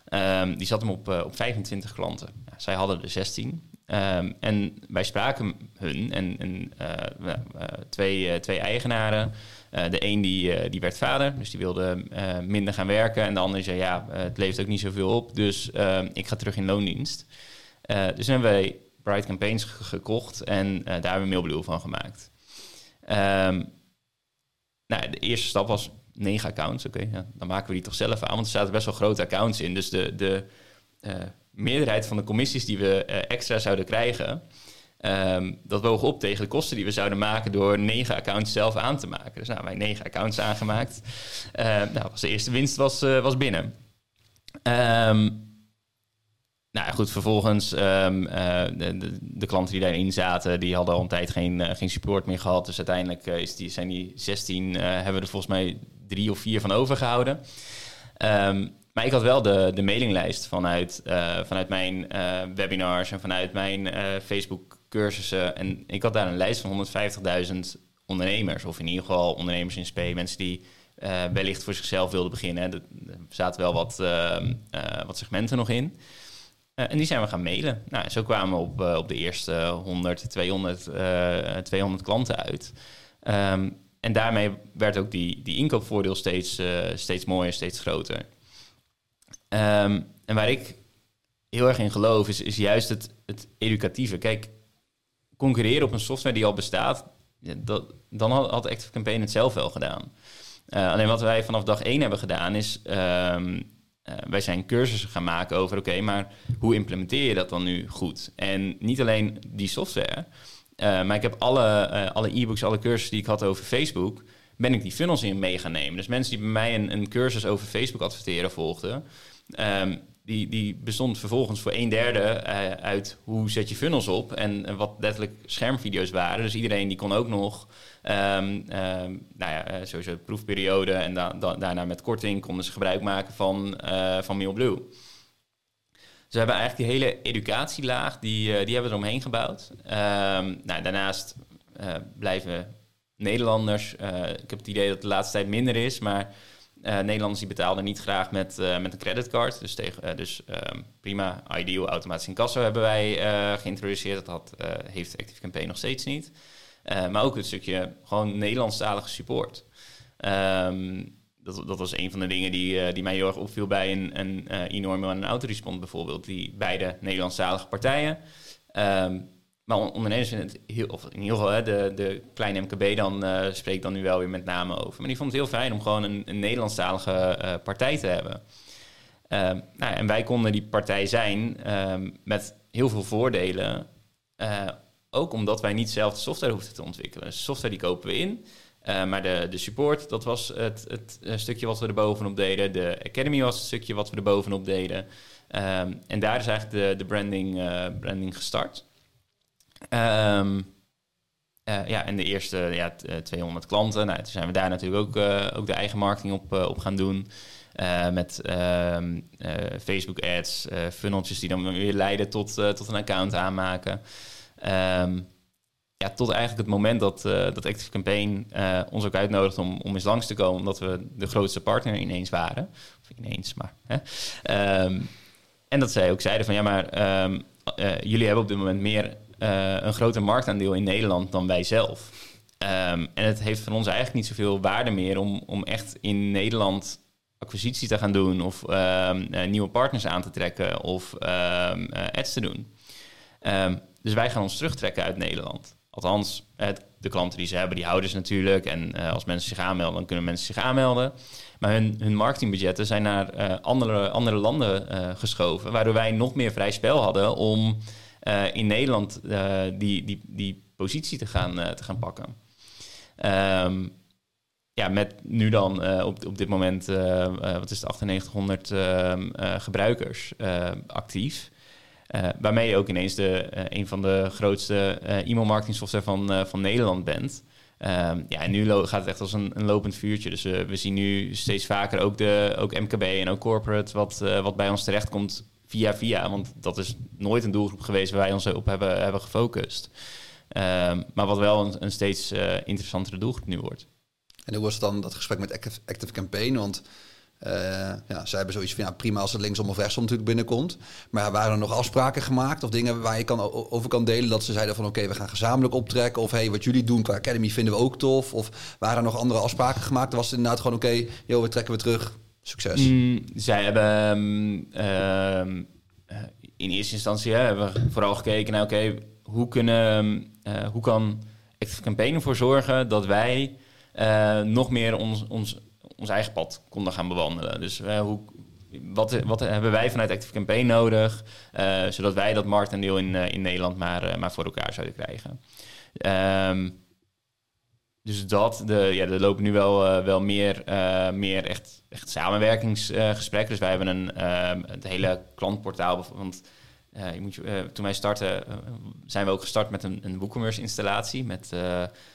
Um, die zat hem op, op 25 klanten. Zij hadden er 16. Um, en wij spraken hun en, twee, twee eigenaren. de een die, die werd vader, dus die wilde minder gaan werken. En de ander zei, ja, het levert ook niet zoveel op, dus ik ga terug in loondienst. Uh, dus hebben wij Bright Campaigns gekocht en uh, daar hebben we Mailblue van gemaakt. Um, nou, de eerste stap was negen accounts. Oké, ja, dan maken we die toch zelf aan, want er zaten best wel grote accounts in. Dus de, de uh, meerderheid van de commissies die we extra zouden krijgen, um, dat woog op tegen de kosten die we zouden maken door negen accounts zelf aan te maken. Dus nou, wij negen accounts aangemaakt. nou, was de eerste winst was, was binnen. Um, nou goed, vervolgens um, de, de, klanten die daarin zaten, die hadden al een tijd geen, uh, geen support meer gehad. Dus uiteindelijk uh, is die, zijn die 16, hebben we er volgens mij drie of vier van overgehouden. Um, maar ik had wel de, de mailinglijst vanuit, vanuit mijn webinars en vanuit mijn Facebook cursussen. En ik had daar een lijst van 150.000 ondernemers, of in ieder geval ondernemers in SP, mensen die wellicht voor zichzelf wilden beginnen. Er zaten wel wat, ehm, wat segmenten nog in. Uh, en die zijn we gaan mailen. Nou, zo kwamen we op, uh, op de eerste 100, 200, uh, 200 klanten uit. Um, en daarmee werd ook die, die inkoopvoordeel steeds, uh, steeds mooier, steeds groter. Um, en waar ik heel erg in geloof, is, is juist het, het educatieve. Kijk, concurreren op een software die al bestaat, dat, dan had, Active Campaign het zelf wel gedaan. Alleen wat wij vanaf dag één hebben gedaan, is um, uh, wij zijn cursussen gaan maken over, oké, maar hoe implementeer je dat dan nu goed? En niet alleen die software, maar ik heb alle, alle e-books, alle cursussen die ik had over Facebook, ben ik die funnels in mee gaan nemen. Dus mensen die bij mij een, een cursus over Facebook adverteren volgden, ehm, die, die bestond vervolgens voor een derde uit hoe zet je funnels op en wat letterlijk schermvideo's waren. Dus iedereen die kon ook nog Um, nou ja, eh, sowieso proefperiode en daarna met korting konden ze gebruik maken van, uh, van MailBlue. Dus we hebben eigenlijk die hele educatielaag, die, die hebben we eromheen gebouwd. Um, nou, daarnaast blijven Nederlanders, ik heb het idee dat de laatste tijd minder is, maar Nederlanders die betaalden niet graag met, met een creditcard. Dus, tegen, dus um, prima, Ideal automatisch incasso hebben wij geïntroduceerd. Dat had, heeft ActiveCampaign nog steeds niet. Maar ook het stukje gewoon Nederlandstalige support. Um, dat, dat was een van de dingen die, die mij heel erg opviel bij een, een enorme en een autorespond bijvoorbeeld. Die beide Nederlandstalige partijen. Um, maar ondernemers vinden het heel, of in ieder geval hè, de, de kleine MKB dan uh, spreekt dan nu wel weer met name over. Maar die vond het heel fijn om gewoon een, een Nederlandstalige uh, partij te hebben. Um, nou, en wij konden die partij zijn um, met heel veel voordelen. Uh, ook omdat wij niet zelf de software hoefden te ontwikkelen. Software die kopen we in. Maar de, de support, dat was het, het stukje wat we er bovenop deden. De Academy was het stukje wat we er bovenop deden. Um, en daar is eigenlijk de, de branding, branding gestart. Um, ja, en de eerste ja, 200 klanten. Nou, toen zijn we daar natuurlijk ook, ook de eigen marketing op, op gaan doen. met um, Facebook ads, funneltjes die dan weer leiden tot, tot een account aanmaken. Um, ja, tot eigenlijk het moment dat, dat Active Campaign ons ook uitnodigde om, om eens langs te komen, omdat we de grootste partner ineens waren. Of ineens, maar. Hè. En dat zij ook zeiden van ja, maar um, jullie hebben op dit moment meer een groter marktaandeel in Nederland dan wij zelf. en het heeft van ons eigenlijk niet zoveel waarde meer om, om echt in Nederland acquisitie te gaan doen of nieuwe partners aan te trekken of ads te doen. Dus wij gaan ons terugtrekken uit Nederland. Althans, de klanten die ze hebben, die houden ze natuurlijk. En als mensen zich aanmelden, dan kunnen mensen zich aanmelden. Maar hun, hun marketingbudgetten zijn naar andere, andere landen geschoven. Waardoor wij nog meer vrij spel hadden om in Nederland die, die, die positie te gaan, te gaan pakken. Um, ja, met nu dan op, op dit moment, wat is het, 9800 ehm, gebruikers actief. Waarmee je ook ineens de, een van de grootste e-mail marketing software van, van Nederland bent. Ehm, ja, en nu gaat het echt als een, een lopend vuurtje. Dus we zien nu steeds vaker ook, de, ook MKB en ook corporate wat, wat bij ons terechtkomt via via. Want dat is nooit een doelgroep geweest waar wij ons op hebben, hebben gefocust. Ehm, maar wat wel een, steeds interessantere doelgroep nu wordt. En hoe was dan dat gesprek met Active, Campaign? Want uh, ja, zij hebben zoiets van prima als het linksom of rechtsom natuurlijk binnenkomt. Maar waren er nog afspraken gemaakt of dingen waar je kan, over kan delen dat ze zeiden van oké, we gaan gezamenlijk optrekken. Of hey, wat jullie doen qua Academy vinden we ook tof. Of waren er nog andere afspraken gemaakt? Was het inderdaad gewoon oké, joh, we trekken we terug. Succes. Mm, zij hebben um, uh, in eerste instantie hebben we vooral gekeken naar oké, hoe kunnen uh, hoe kan Active Campaign ervoor zorgen dat wij uh, nog meer ons, ons ons eigen pad konden gaan bewandelen. Dus hoe, wat, wat hebben wij vanuit Active Campaign nodig, zodat wij dat marktaandeel in, in Nederland maar, maar voor elkaar zouden krijgen. Dus dat, de, ja, er lopen nu wel, wel meer, meer echt, echt samenwerkingsgesprekken. dus wij hebben een, ehm, het hele klantportaal, want je moet, toen wij starten, zijn we ook gestart met een, een WooCommerce installatie met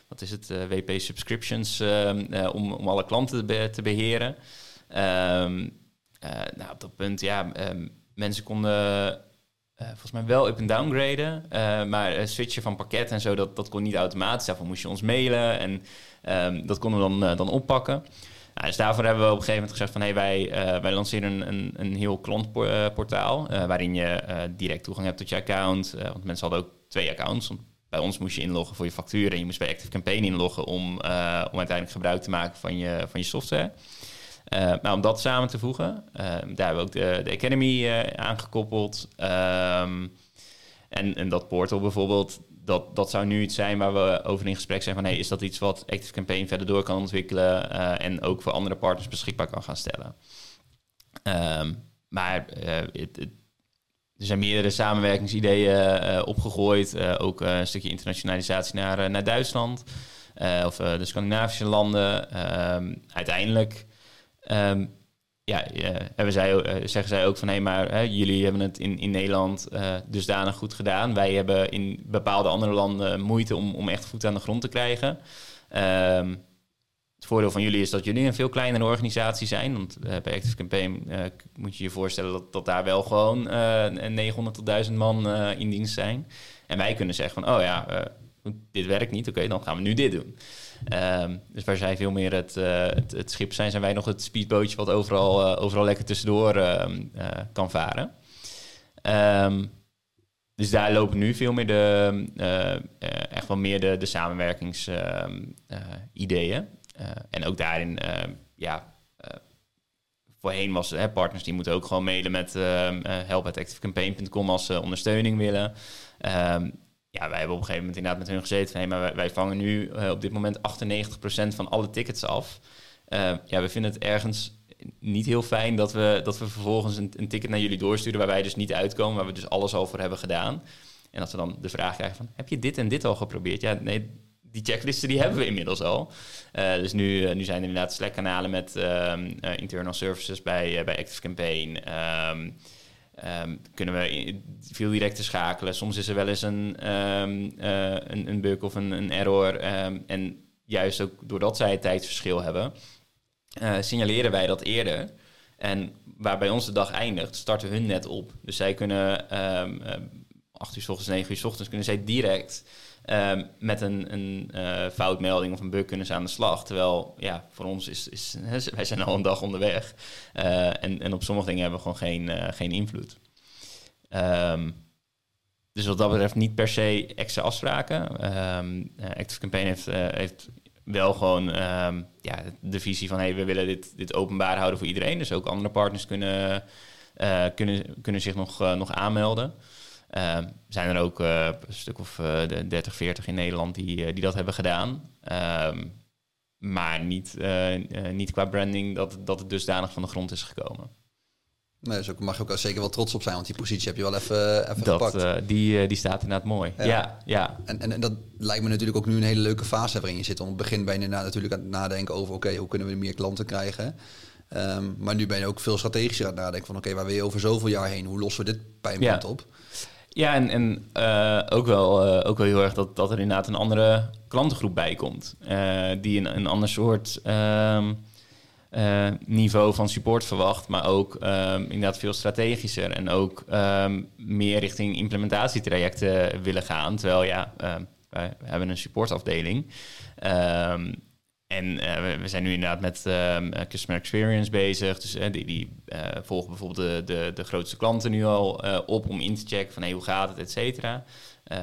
wat is het, uh, eh, WP Subscriptions, ehm, eh, om, om alle klanten te, te beheren. Um, nou, op dat punt, ja, mensen konden volgens mij wel up- en downgraden, maar switchen van pakket en zo, dat, dat kon niet automatisch. Daarvoor moest je ons mailen en dat konden we dan, dan oppakken. Nou, dus daarvoor hebben we op een gegeven moment gezegd van hey, wij, uh, wij lanceren een, een, een heel klantportaal uh, waarin je uh, direct toegang hebt tot je account. want mensen hadden ook twee accounts bij ons moest je inloggen voor je facturen en je moest bij Active Campaign inloggen om, om uiteindelijk gebruik te maken van je, van je software. Maar om dat samen te voegen, daar hebben we ook de, de Academy aangekoppeld. Um, en, en dat portal bijvoorbeeld, dat, dat zou nu iets zijn waar we over in gesprek zijn van hey, is dat iets wat Active Campaign verder door kan ontwikkelen en ook voor andere partners beschikbaar kan gaan stellen. Um, maar het er zijn meerdere samenwerkingsideeën opgegooid. ook een stukje internationalisatie naar, naar Duitsland. of de Scandinavische landen. Ehm, uiteindelijk ehm, ja, hebben zij, zeggen zij ook van... hé, maar jullie hebben het in, in Nederland dusdanig goed gedaan. Wij hebben in bepaalde andere landen moeite om, om echt voet aan de grond te krijgen. Um, het voordeel van jullie is dat jullie een veel kleinere organisatie zijn. Want uh, bij Active Campaign uh, moet je je voorstellen dat, daar wel gewoon uh, 900 tot 1000 man eh, in dienst zijn. En wij kunnen zeggen van, oh ja, dit werkt niet, oké, dan gaan we nu dit doen. Um, dus waar zij veel meer het, het, het, schip zijn, zijn wij nog het speedbootje wat overal, overal lekker tussendoor ehm, kan varen. Um, dus daar lopen nu veel meer de, echt wel meer de, de samenwerkingsideeën. Eh, en ook daarin, eh, ja, eh, voorheen was hè, partners die moeten ook gewoon mailen met help.activecampaign.com als ze ondersteuning willen. Ja, wij hebben op een gegeven moment inderdaad met hun gezeten van... Maar wij, vangen nu op dit moment 98% van alle tickets af. ja, we vinden het ergens niet heel fijn dat we, dat we vervolgens een, een, ticket naar jullie doorsturen... waar wij dus niet uitkomen, waar we dus alles al voor hebben gedaan. En dat we dan de vraag krijgen van, heb je dit en dit al geprobeerd? Ja, nee, die checklisten die hebben we inmiddels al. Uh, dus nu, nu zijn er inderdaad Slack-kanalen met um, internal services bij, bij ActiveCampaign. Um, um, kunnen we veel directer schakelen. Soms is er wel eens een, een, een, bug of een, een error. en juist ook doordat zij het tijdsverschil hebben, signaleren wij dat eerder. En waar bij ons de dag eindigt, starten hun net op. Dus zij kunnen 8 uur s ochtends, 9 uur s ochtends, kunnen zij direct Ehm, met een, een uh, foutmelding of een bug kunnen ze aan de slag. Terwijl, ja, voor ons is, is wij zijn al een dag onderweg. Uh, en, en op sommige dingen hebben we gewoon geen, uh, geen invloed. Um, dus wat dat betreft niet per se extra afspraken. Um, Active Campaign heeft, heeft wel gewoon ja, de visie van... hey, we willen dit, dit openbaar houden voor iedereen. Dus ook andere partners kunnen, kunnen, kunnen zich nog, nog aanmelden. Uh, zijn er ook uh, een stuk of uh, de 30, 40 in Nederland die, uh, die dat hebben gedaan. Um, maar niet, niet qua branding dat, dat het dusdanig van de grond is gekomen. Nee, dus ook, mag je ook zeker wel trots op zijn, want die positie heb je wel even, even dat, gepakt. die, die staat inderdaad mooi. Ja, ja. ja. En, en, en, dat lijkt me natuurlijk ook nu een hele leuke fase waarin je zit. Om het begin ben je natuurlijk aan het nadenken over, oké, hoe kunnen we meer klanten krijgen? Um, maar nu ben je ook veel strategischer aan het nadenken van, oké, waar wil je over zoveel jaar heen? Hoe lossen we dit pijnpunt ja. op? Ja, en, en uh, ook, wel, uh, ook wel heel erg dat, dat er inderdaad een andere klantengroep bij komt. Uh, die een, een ander soort um, niveau van support verwacht, maar ook um, inderdaad veel strategischer. En ook um, meer richting implementatietrajecten willen gaan. Terwijl ja, wij hebben een supportafdeling. En uh, we, zijn nu inderdaad met um, customer experience bezig. Dus uh, die, die volgen bijvoorbeeld de, de, de, grootste klanten nu al op om in te checken van hey, hoe gaat het, et cetera.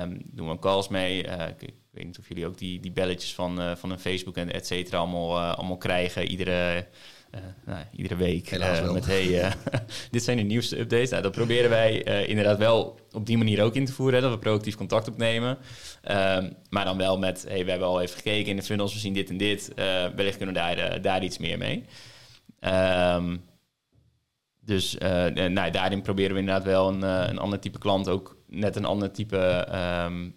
Um, doen we calls mee. Ik, ik, weet niet of jullie ook die, die belletjes van, van een Facebook en et cetera allemaal, allemaal krijgen. Iedere nou, iedere week uh, met hey, uh, dit zijn de nieuwste updates. Nou, dat proberen wij inderdaad wel op die manier ook in te voeren, hè, dat we proactief contact opnemen. Um, maar dan wel met, hey, we hebben al even gekeken in de funnels, we zien dit en dit. wellicht kunnen we daar, daar iets meer mee. Um, dus nou, daarin proberen we inderdaad wel een, een ander type klant ook net een ander type um,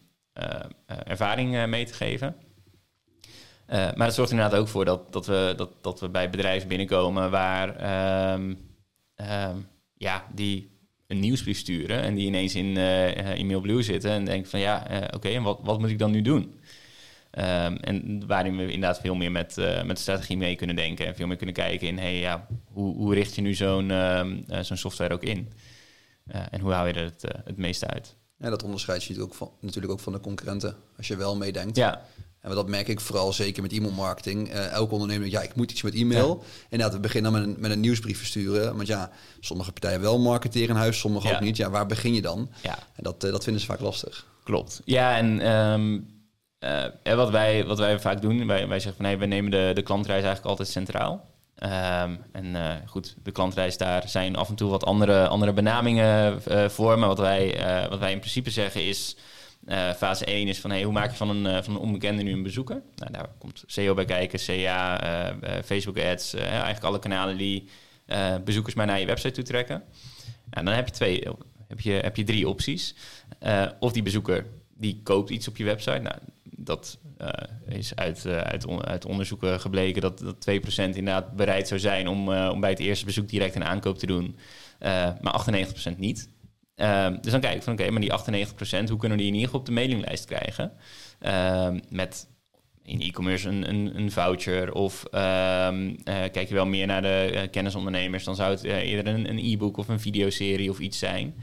ervaring mee te geven. Uh, maar dat zorgt inderdaad ook voor dat, dat, we, dat, dat we bij bedrijven binnenkomen waar um, um, ja, die een nieuwsbrief sturen en die ineens in uh, in MailBlue zitten en denken van ja, uh, oké, okay, en wat, wat moet ik dan nu doen? Um, en waarin we inderdaad veel meer met, met de strategie mee kunnen denken en veel meer kunnen kijken in hey, ja, hoe, hoe richt je nu zo'n zo'n software ook in? en hoe haal je er het, het meeste uit? Ja, dat onderscheidt je ook van, natuurlijk ook van de concurrenten. Als je wel meedenkt. Ja. En dat merk ik vooral zeker met e-mailmarketing. Uh, elke ondernemer, ja, ik moet iets met e-mail. Ja. Inderdaad, we beginnen met een, met een nieuwsbrief versturen. Want ja, sommige partijen wel marketeren in huis, sommige ja. ook niet. Ja, waar begin je dan? Ja. En dat, uh, dat vinden ze vaak lastig. Klopt. Ja, en um, uh, wat, wij, wat wij vaak doen, wij, wij zeggen van nee, we nemen de, de klantreis eigenlijk altijd centraal. Um, en uh, goed, de klantreis daar zijn af en toe wat andere, andere benamingen uh, voor. Maar wat wij, uh, wat wij in principe zeggen is... fase 1 is van hey, hoe maak je van een, van een onbekende nu een bezoeker? Nou, daar komt SEO bij kijken, CA, Facebook ads. eigenlijk alle kanalen die bezoekers maar naar je website toe trekken. En dan heb je twee heb, je, heb je drie opties. Eh, of die bezoeker die koopt iets op je website. Nou, dat is uit, uh, uit, uit onderzoeken gebleken dat, dat 2% inderdaad bereid zou zijn om, om bij het eerste bezoek direct een aankoop te doen, maar 98% niet. Dus dan kijk ik van oké, maar die 98%, hoe kunnen we die in ieder geval op de mailinglijst krijgen? met in e-commerce een, een, voucher of um, kijk je wel meer naar de kennisondernemers, dan zou het eerder een, e-book of een videoserie of iets zijn.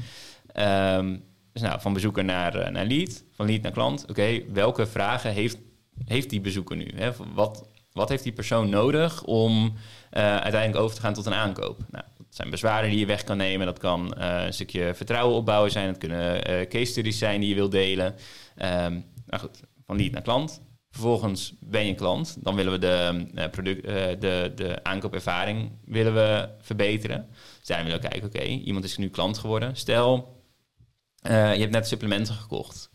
Dus nou, van bezoeker naar, naar lead, van lead naar klant. Oké, welke vragen heeft, heeft die bezoeker nu? Hè? Wat, wat heeft die persoon nodig om uiteindelijk over te gaan tot een aankoop? Nou, zijn bezwaren die je weg kan nemen. Dat kan uh, een stukje vertrouwen opbouwen zijn. Dat kunnen case studies zijn die je wilt delen. Um, nou goed, van lead naar klant. Vervolgens ben je klant. Dan willen we de, product, de, de aankoopervaring willen we verbeteren. Dus daarin willen we kijken, oké, iemand is nu klant geworden. Stel, je hebt net supplementen gekocht.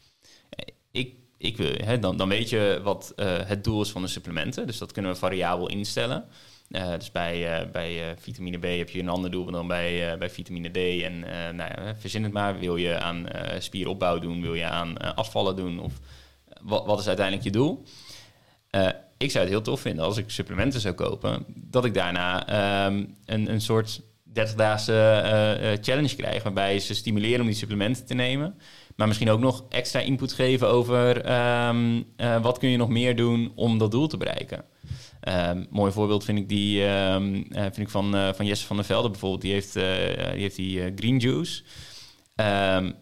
Ik, ik wil, hè, dan, dan weet je wat het doel is van de supplementen. Dus dat kunnen we variabel instellen. Uh, dus bij, bij vitamine B heb je een ander doel dan bij, bij vitamine D. En nou ja, verzin het maar. Wil je aan spieropbouw doen? Wil je aan afvallen doen? Of wat, wat is uiteindelijk je doel? ik zou het heel tof vinden als ik supplementen zou kopen. Dat ik daarna um, een, een soort 30-daagse uh, challenge krijgen. Waarbij ze stimuleren om die supplementen te nemen. Maar misschien ook nog extra input geven over uh, wat kun je nog meer doen om dat doel te bereiken. Um, mooi voorbeeld vind ik, die, um, vind ik van, van Jesse van der Velde bijvoorbeeld. Die heeft, die, heeft die green juice.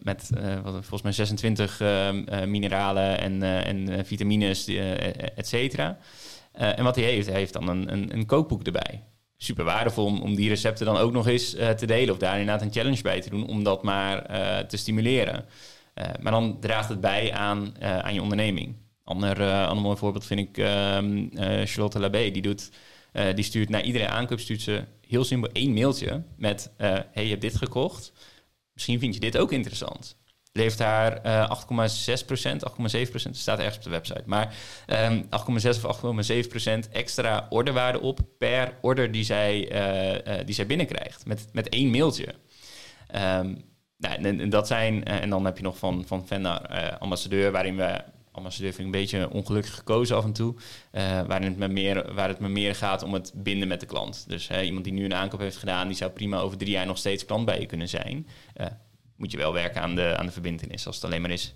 met wat, volgens mij 26 mineralen en, en vitamines, et cetera. en wat hij heeft, hij heeft dan een, een, een kookboek erbij super waardevol om, om die recepten dan ook nog eens te delen. Of daar inderdaad een challenge bij te doen om dat maar te stimuleren. Maar dan draagt het bij aan, aan je onderneming. Ander, ander mooi voorbeeld vind ik ehm, Charlotte Labé. Die, doet, die stuurt naar iedere aankoop stuurt ze heel simpel één mailtje met... hey, je hebt dit gekocht. Misschien vind je dit ook interessant levert haar uh, 8,6 procent, 8,7 procent, staat ergens op de website. Maar um, ehm, 8,6 of 8,7 procent extra orderwaarde op per order die zij, die zij binnenkrijgt. Met, met één mailtje. Um, nou, en, dat zijn, en dan heb je nog van, van Vendor ambassadeur, waarin we ambassadeur vind ik een beetje ongelukkig gekozen af en toe. Uh, waarin het me meer, waar het me meer gaat om het binden met de klant. Dus iemand die nu een aankoop heeft gedaan, die zou prima over drie jaar nog steeds klant bij je kunnen zijn. Uh, moet je wel werken aan de, aan de verbindenis. Als het alleen maar is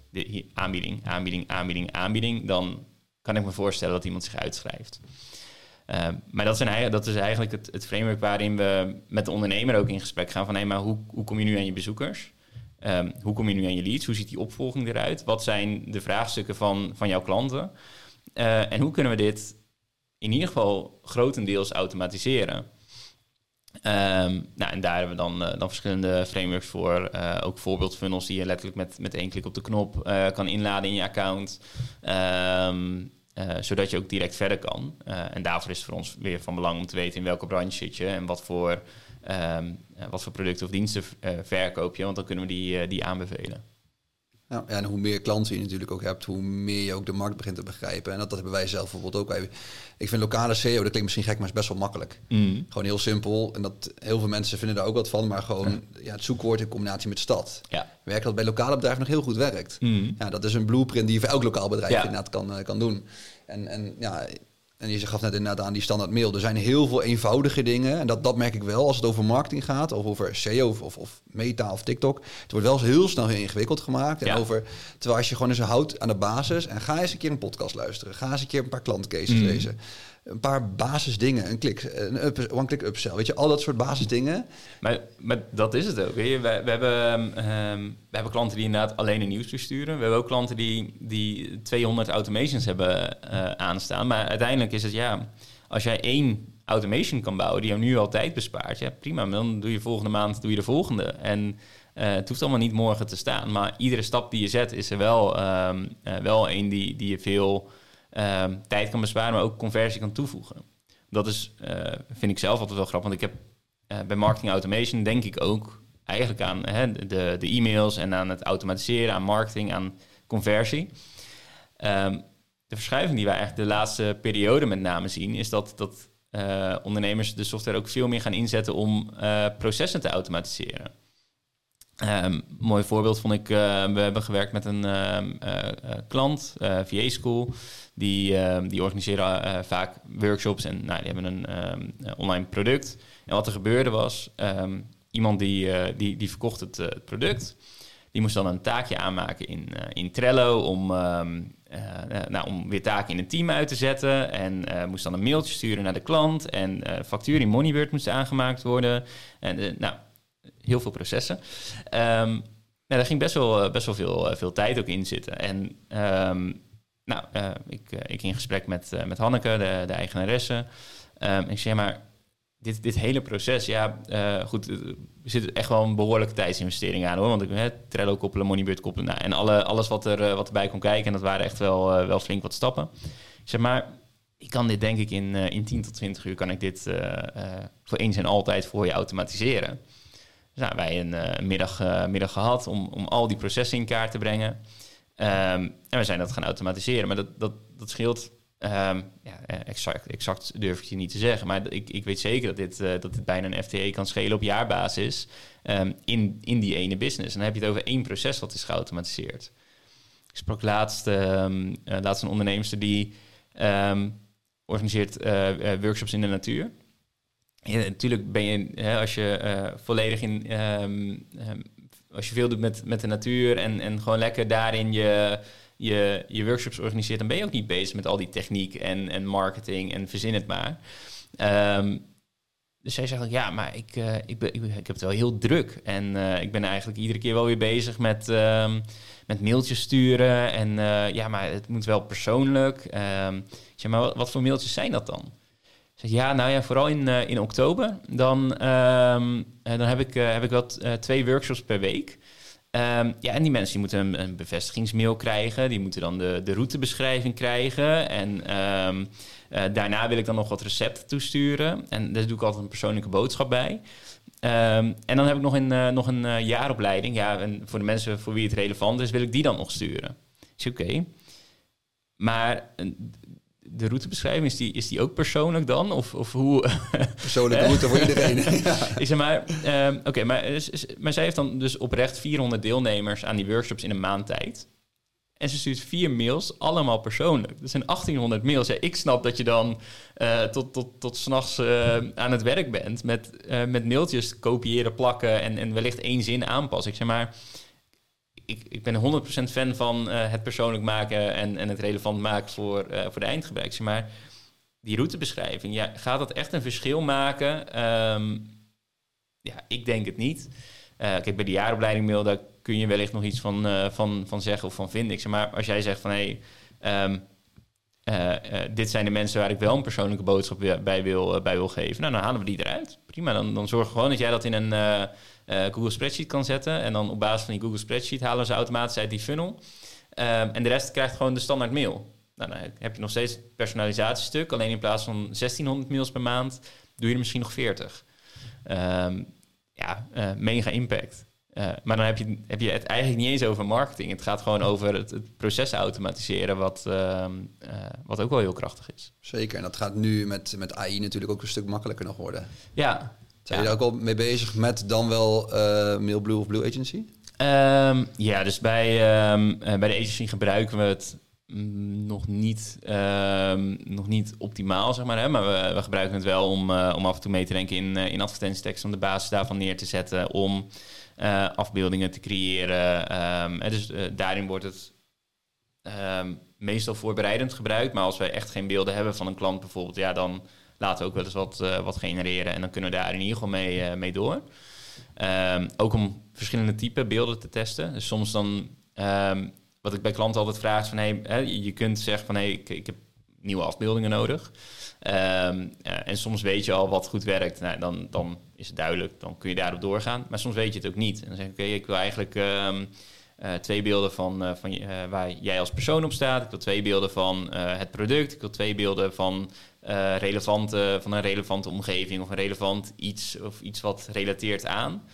aanbieding, aanbieding, aanbieding, aanbieding, dan kan ik me voorstellen dat iemand zich uitschrijft. Uh, maar dat, zijn, dat is eigenlijk het, het, framework waarin we met de ondernemer ook in gesprek gaan van hé, maar hoe, hoe kom je nu aan je bezoekers? Um, hoe kom je nu aan je leads? Hoe ziet die opvolging eruit? Wat zijn de vraagstukken van, van jouw klanten? Uh, en hoe kunnen we dit in ieder geval grotendeels automatiseren? Um, nou, en daar hebben we dan, uh, dan verschillende frameworks voor. Uh, ook voorbeeldfunnels die je letterlijk met, met één klik op de knop kan inladen in je account. Um, zodat je ook direct verder kan. en daarvoor is het voor ons weer van belang om te weten in welke branche zit je en wat voor, um, wat voor producten of diensten verkoop je. Want dan kunnen we die, die aanbevelen. Ja, en hoe meer klanten je natuurlijk ook hebt, hoe meer je ook de markt begint te begrijpen. En dat, dat hebben wij zelf bijvoorbeeld ook. Ik vind lokale SEO, dat klinkt misschien gek, maar is best wel makkelijk. Mm. Gewoon heel simpel. En dat heel veel mensen vinden daar ook wat van, maar gewoon ja. het zoekwoord in combinatie met stad. Ja. Werkt dat bij lokale bedrijven nog heel goed werkt. Mm. Ja, dat is een blueprint die je voor elk lokaal bedrijf inderdaad kan, eh, kan doen. En, en ja, en je gaf net inderdaad aan die standaard mail. Er zijn heel veel eenvoudige dingen. En dat, dat merk ik wel als het over marketing gaat. Of over SEO of, of, of Meta of TikTok. Het wordt wel eens heel snel heel ingewikkeld gemaakt. En over, terwijl als je gewoon eens houdt aan de basis. En ga eens een keer een podcast luisteren. Ga eens een keer een paar klantcases mm. lezen een paar basisdingen. Een klik, een up, one-click upsell. Weet je, al dat soort basisdingen. Maar, maar dat is het ook. We, we, hebben, um, we hebben klanten die inderdaad alleen een nieuws sturen. We hebben ook klanten die, die 200 automations hebben uh, aanstaan. Maar uiteindelijk is het ja, als jij één automation kan bouwen die jou nu al tijd bespaart, ja prima. Dan doe je volgende maand doe je de volgende. En uh, het hoeft allemaal niet morgen te staan. Maar iedere stap die je zet is er wel, um, uh, wel een die, die je veel um, tijd kan besparen, maar ook conversie kan toevoegen. Dat is, uh, vind ik zelf altijd wel grappig, want ik heb uh, bij marketing automation denk ik ook eigenlijk aan hè, de, de e-mails en aan het automatiseren, aan marketing, aan conversie. Um, de verschuiving die wij eigenlijk de laatste periode met name zien, is dat, dat uh, ondernemers de software ook veel meer gaan inzetten om processen te automatiseren. Um, mooi voorbeeld vond ik, uh, we hebben gewerkt met een uh, uh, klant, VA School. Die, ehm, die organiseren vaak workshops en nou, die hebben een online product. En wat er gebeurde was, iemand die, die, die verkocht het, het, product. Die moest dan een taakje aanmaken in, in Trello om, nou, om weer taken in een team uit te zetten. En moest dan een mailtje sturen naar de klant. En factuur in Moneybird moest aangemaakt worden. En nou, heel veel processen. Um, daar ging best wel, eh, best wel veel, eh, veel tijd ook in zitten. En um, nou, uh, ik, ik ging in gesprek met, uh, met Hanneke, de, de eigenaresse. Um, ik zei, maar dit, dit hele proces, ja, goed, er zit echt wel een behoorlijke tijdsinvestering aan hoor. Want ik hè, Trello koppelen, Moneybird koppelen, nou, en alle, alles wat, er, wat erbij kon kijken. En dat waren echt wel, wel flink wat stappen. Ik zeg maar, ik kan dit denk ik in, in 10 tot 20 uur, kan ik dit voor eens en altijd voor je automatiseren. Dus wij een uh, middag, uh, middag gehad om, om al die processen in kaart te brengen. Um, en we zijn dat gaan automatiseren. Maar dat, dat, dat scheelt. Um, ja, eh, exact, exact durf ik je niet te zeggen. Maar ik, ik weet zeker dat dit, dat bijna een FTE kan schelen op jaarbasis. Um, in, in die ene business. En dan heb je het over één proces wat is geautomatiseerd. Ik sprak laatst, laatst een onderneemster die organiseert workshops in de natuur. Ja, natuurlijk ben je, hè, als je uh, volledig in, um, um, als je veel doet met, met de natuur en, en gewoon lekker daarin je, je, je workshops organiseert, dan ben je ook niet bezig met al die techniek en, en marketing en verzin het maar. Um, dus zij zegt, ja, maar ik, uh, ik, ben, ik, heb het wel heel druk. En uh, ik ben eigenlijk iedere keer wel weer bezig met, met mailtjes sturen. En ja, maar het moet wel persoonlijk. zeg maar, wat, wat voor mailtjes zijn dat dan? Ja, nou ja, vooral in, uh, in oktober. Dan, um, dan heb ik, uh, heb ik twee workshops per week. Um, ja, en die mensen die moeten een, bevestigingsmail krijgen. Die moeten dan de, de routebeschrijving krijgen. En um, daarna wil ik dan nog wat recepten toesturen. En daar doe ik altijd een persoonlijke boodschap bij. en dan heb ik nog een, nog een jaaropleiding. Ja, en voor de mensen voor wie het relevant is, wil ik die dan nog sturen. Is oké. Maar de routebeschrijving, is die, is die ook persoonlijk dan? Of, of hoe? Persoonlijke route voor iedereen. Ik zeg maar, um, oké, maar, maar zij heeft dan dus oprecht 400 deelnemers aan die workshops in een maand tijd. En ze stuurt vier mails, allemaal persoonlijk. Dat zijn 1800 mails. Ja, ik snap dat je dan uh, tot, tot, tot s'nachts uh, aan het werk bent met, uh, met mailtjes kopiëren, plakken en, en wellicht één zin aanpassen. Ik zeg maar, ik, ik ben 100% fan van uh, het persoonlijk maken en, en het relevant maken voor, uh, voor de eindgebruiker. Maar die routebeschrijving, ja, gaat dat echt een verschil maken? Um, ja, ik denk het niet. Uh, kijk, bij de jaaropleiding mail, daar kun je wellicht nog iets van, van, van zeggen of van vinden. Ik zeg maar, als jij zegt van hé, hey, um, dit zijn de mensen waar ik wel een persoonlijke boodschap bij wil, bij wil geven, nou, dan halen we die eruit. Prima, dan, dan zorg gewoon dat jij dat in een Google Spreadsheet kan zetten. En dan op basis van die Google Spreadsheet halen ze automatisch uit die funnel. En de rest krijgt gewoon de standaard mail. Nou, dan heb je nog steeds het personalisatiestuk. Alleen in plaats van 1600 mails per maand doe je er misschien nog 40. Um, ehm, ja, mega impact. Uh, maar dan heb je, heb je het eigenlijk niet eens over marketing. Het gaat gewoon over het, het proces automatiseren, wat, uh, wat ook wel heel krachtig is. Zeker, en dat gaat nu met, met AI natuurlijk ook een stuk makkelijker nog worden. Ja, zijn ja. je daar ook al mee bezig met dan wel uh, Mailblue of Blue Agency? Um, ja, dus bij, um, bij de agency gebruiken we het nog, niet, um, nog niet optimaal, zeg maar. Hè? Maar we, we gebruiken het wel om, om af en toe mee te denken in, in advertentietekst, om de basis daarvan neer te zetten, om afbeeldingen te creëren. en dus daarin wordt het meestal voorbereidend gebruikt. Maar als wij echt geen beelden hebben van een klant bijvoorbeeld, ja, dan laten we ook wel eens wat, uh, wat genereren. En dan kunnen we daar in ieder geval mee, mee door. Um, ook om verschillende type beelden te testen. Dus soms dan, wat ik bij klanten altijd vraag, is van hey, je kunt zeggen van hey, ik, ik heb nieuwe afbeeldingen nodig. Um, uh, en soms weet je al wat goed werkt. Nou, dan, dan is het duidelijk, dan kun je daarop doorgaan. Maar soms weet je het ook niet. En dan zeg ik, oké, ik wil eigenlijk um, uh, twee beelden van, uh, van uh, waar jij als persoon op staat. Ik wil twee beelden van het product. Ik wil twee beelden van relevante, van een relevante omgeving of een relevant iets of iets wat relateert aan.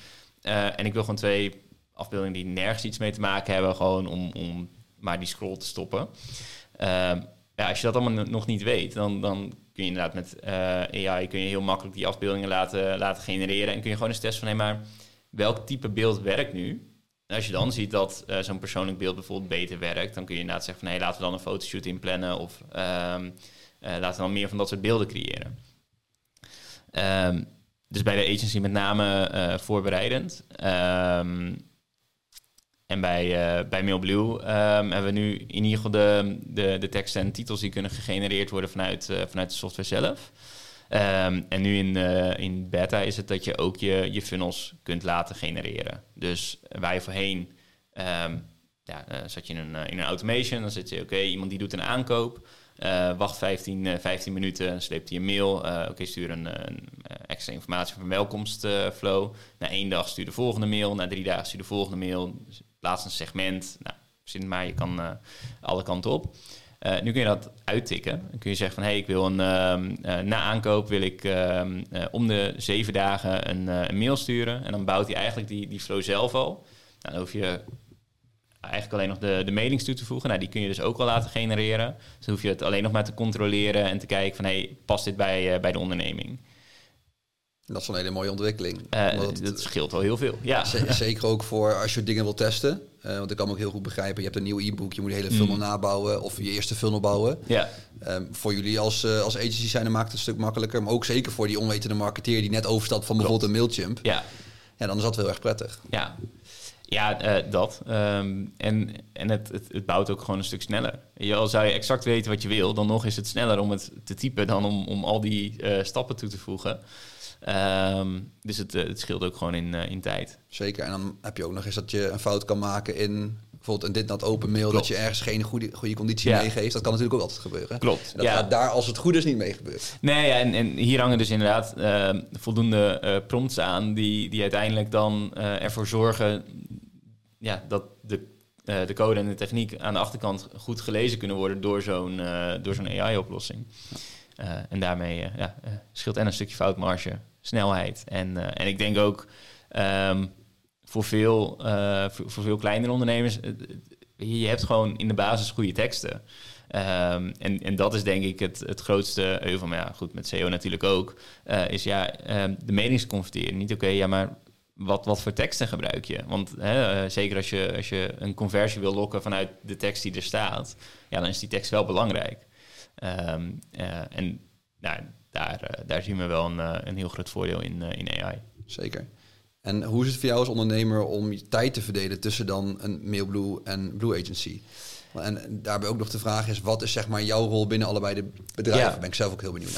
En ik wil gewoon twee afbeeldingen die nergens iets mee te maken hebben, gewoon om, om maar die scroll te stoppen. Ja, als je dat allemaal nog niet weet, dan, dan kun je inderdaad met AI kun je heel makkelijk die afbeeldingen laten, laten genereren. En kun je gewoon eens testen van, hé, maar welk type beeld werkt nu? En als je dan ziet dat eh, zo'n persoonlijk beeld bijvoorbeeld beter werkt, dan kun je inderdaad zeggen van hé, laten we dan een fotoshoot inplannen of ehm, eh, laten we dan meer van dat soort beelden creëren. Ehm, dus bij de agency met name eh, voorbereidend. Ehm, en bij, uh, bij MailBlue hebben we nu in ieder geval de, de, de teksten en titels die kunnen gegenereerd worden vanuit, vanuit de software zelf. Um, en nu in, uh, in beta is het dat je ook je, je funnels kunt laten genereren. Dus waar voorheen um, ja, zat je in een, in een automation, dan zit je, oké, iemand die doet een aankoop, wacht 15, 15 minuten, sleept hij een mail, oké, stuur een, een, extra informatie van welkomstflow. na één dag stuur de volgende mail, na drie dagen stuur de volgende mail, dus plaats een segment. Nou, zin maar, je kan alle kanten op. Uh, nu kun je dat uittikken. Dan kun je zeggen van hé, hey, ik wil een uh, na aankoop wil ik uh, om de zeven dagen een, een, mail sturen. En dan bouwt hij eigenlijk die, die flow zelf al. Nou, dan hoef je eigenlijk alleen nog de, de mailings toe te voegen. Nou, die kun je dus ook al laten genereren. Dus dan hoef je het alleen nog maar te controleren en te kijken van hey, past dit bij, bij de onderneming? Dat is een hele mooie ontwikkeling. Uh, dat scheelt wel heel veel. Ja. Zeker ook voor als je dingen wil testen. Uh, want ik kan me ook heel goed begrijpen. Je hebt een nieuw e-book, je moet de hele funnel mm. nabouwen of je eerste funnel bouwen. Ja. Um, voor jullie als, uh, als agency zijn, maakt het een stuk makkelijker. Maar ook zeker voor die onwetende marketeer die net overstapt van bijvoorbeeld een Mailchimp. Ja. Ja, dan is dat heel erg prettig. Ja, ja, uh, dat. Um, en en het, het, het, bouwt ook gewoon een stuk sneller. Je, al zou je exact weten wat je wil, dan nog is het sneller om het te typen dan om, om al die uh, stappen toe te voegen. Um, dus het, het scheelt ook gewoon in, uh, in tijd. Zeker. En dan heb je ook nog eens dat je een fout kan maken in bijvoorbeeld een dit nat open mail, Klopt. dat je ergens geen goede, goede conditie ja. meegeeft. Dat kan natuurlijk ook altijd gebeuren. Klopt. En dat ja. gaat daar, als het goed is, niet mee gebeuren. Nee, ja, en, en hier hangen dus inderdaad uh, voldoende uh, prompts aan die, die uiteindelijk dan uh, ervoor zorgen ja, dat de, de code en de techniek aan de achterkant goed gelezen kunnen worden door zo'n door zo'n AI-oplossing. en daarmee ja, scheelt en een stukje foutmarge snelheid. En, uh, en ik denk ook um, voor, veel, uh, voor, voor, veel kleinere ondernemers, je hebt gewoon in de basis goede teksten. Um, en, en dat is denk ik het, het grootste euvel. Maar ja, goed, met SEO natuurlijk ook. Uh, is ja, um, de meningsconverteren. Niet oké, ja, maar wat, wat voor teksten gebruik je? Want hè, zeker als je, als je een conversie wil lokken vanuit de tekst die er staat, ja, dan is die tekst wel belangrijk. En nou, daar, uh, daar zien we wel een, uh, een heel groot voordeel in, uh, in AI. Zeker. En hoe is het voor jou als ondernemer om je tijd te verdelen tussen dan een Mailblue en Blue Agency? En daarbij ook nog de vraag is, wat is zeg maar jouw rol binnen allebei de bedrijven? Daar ben ik zelf ook heel benieuwd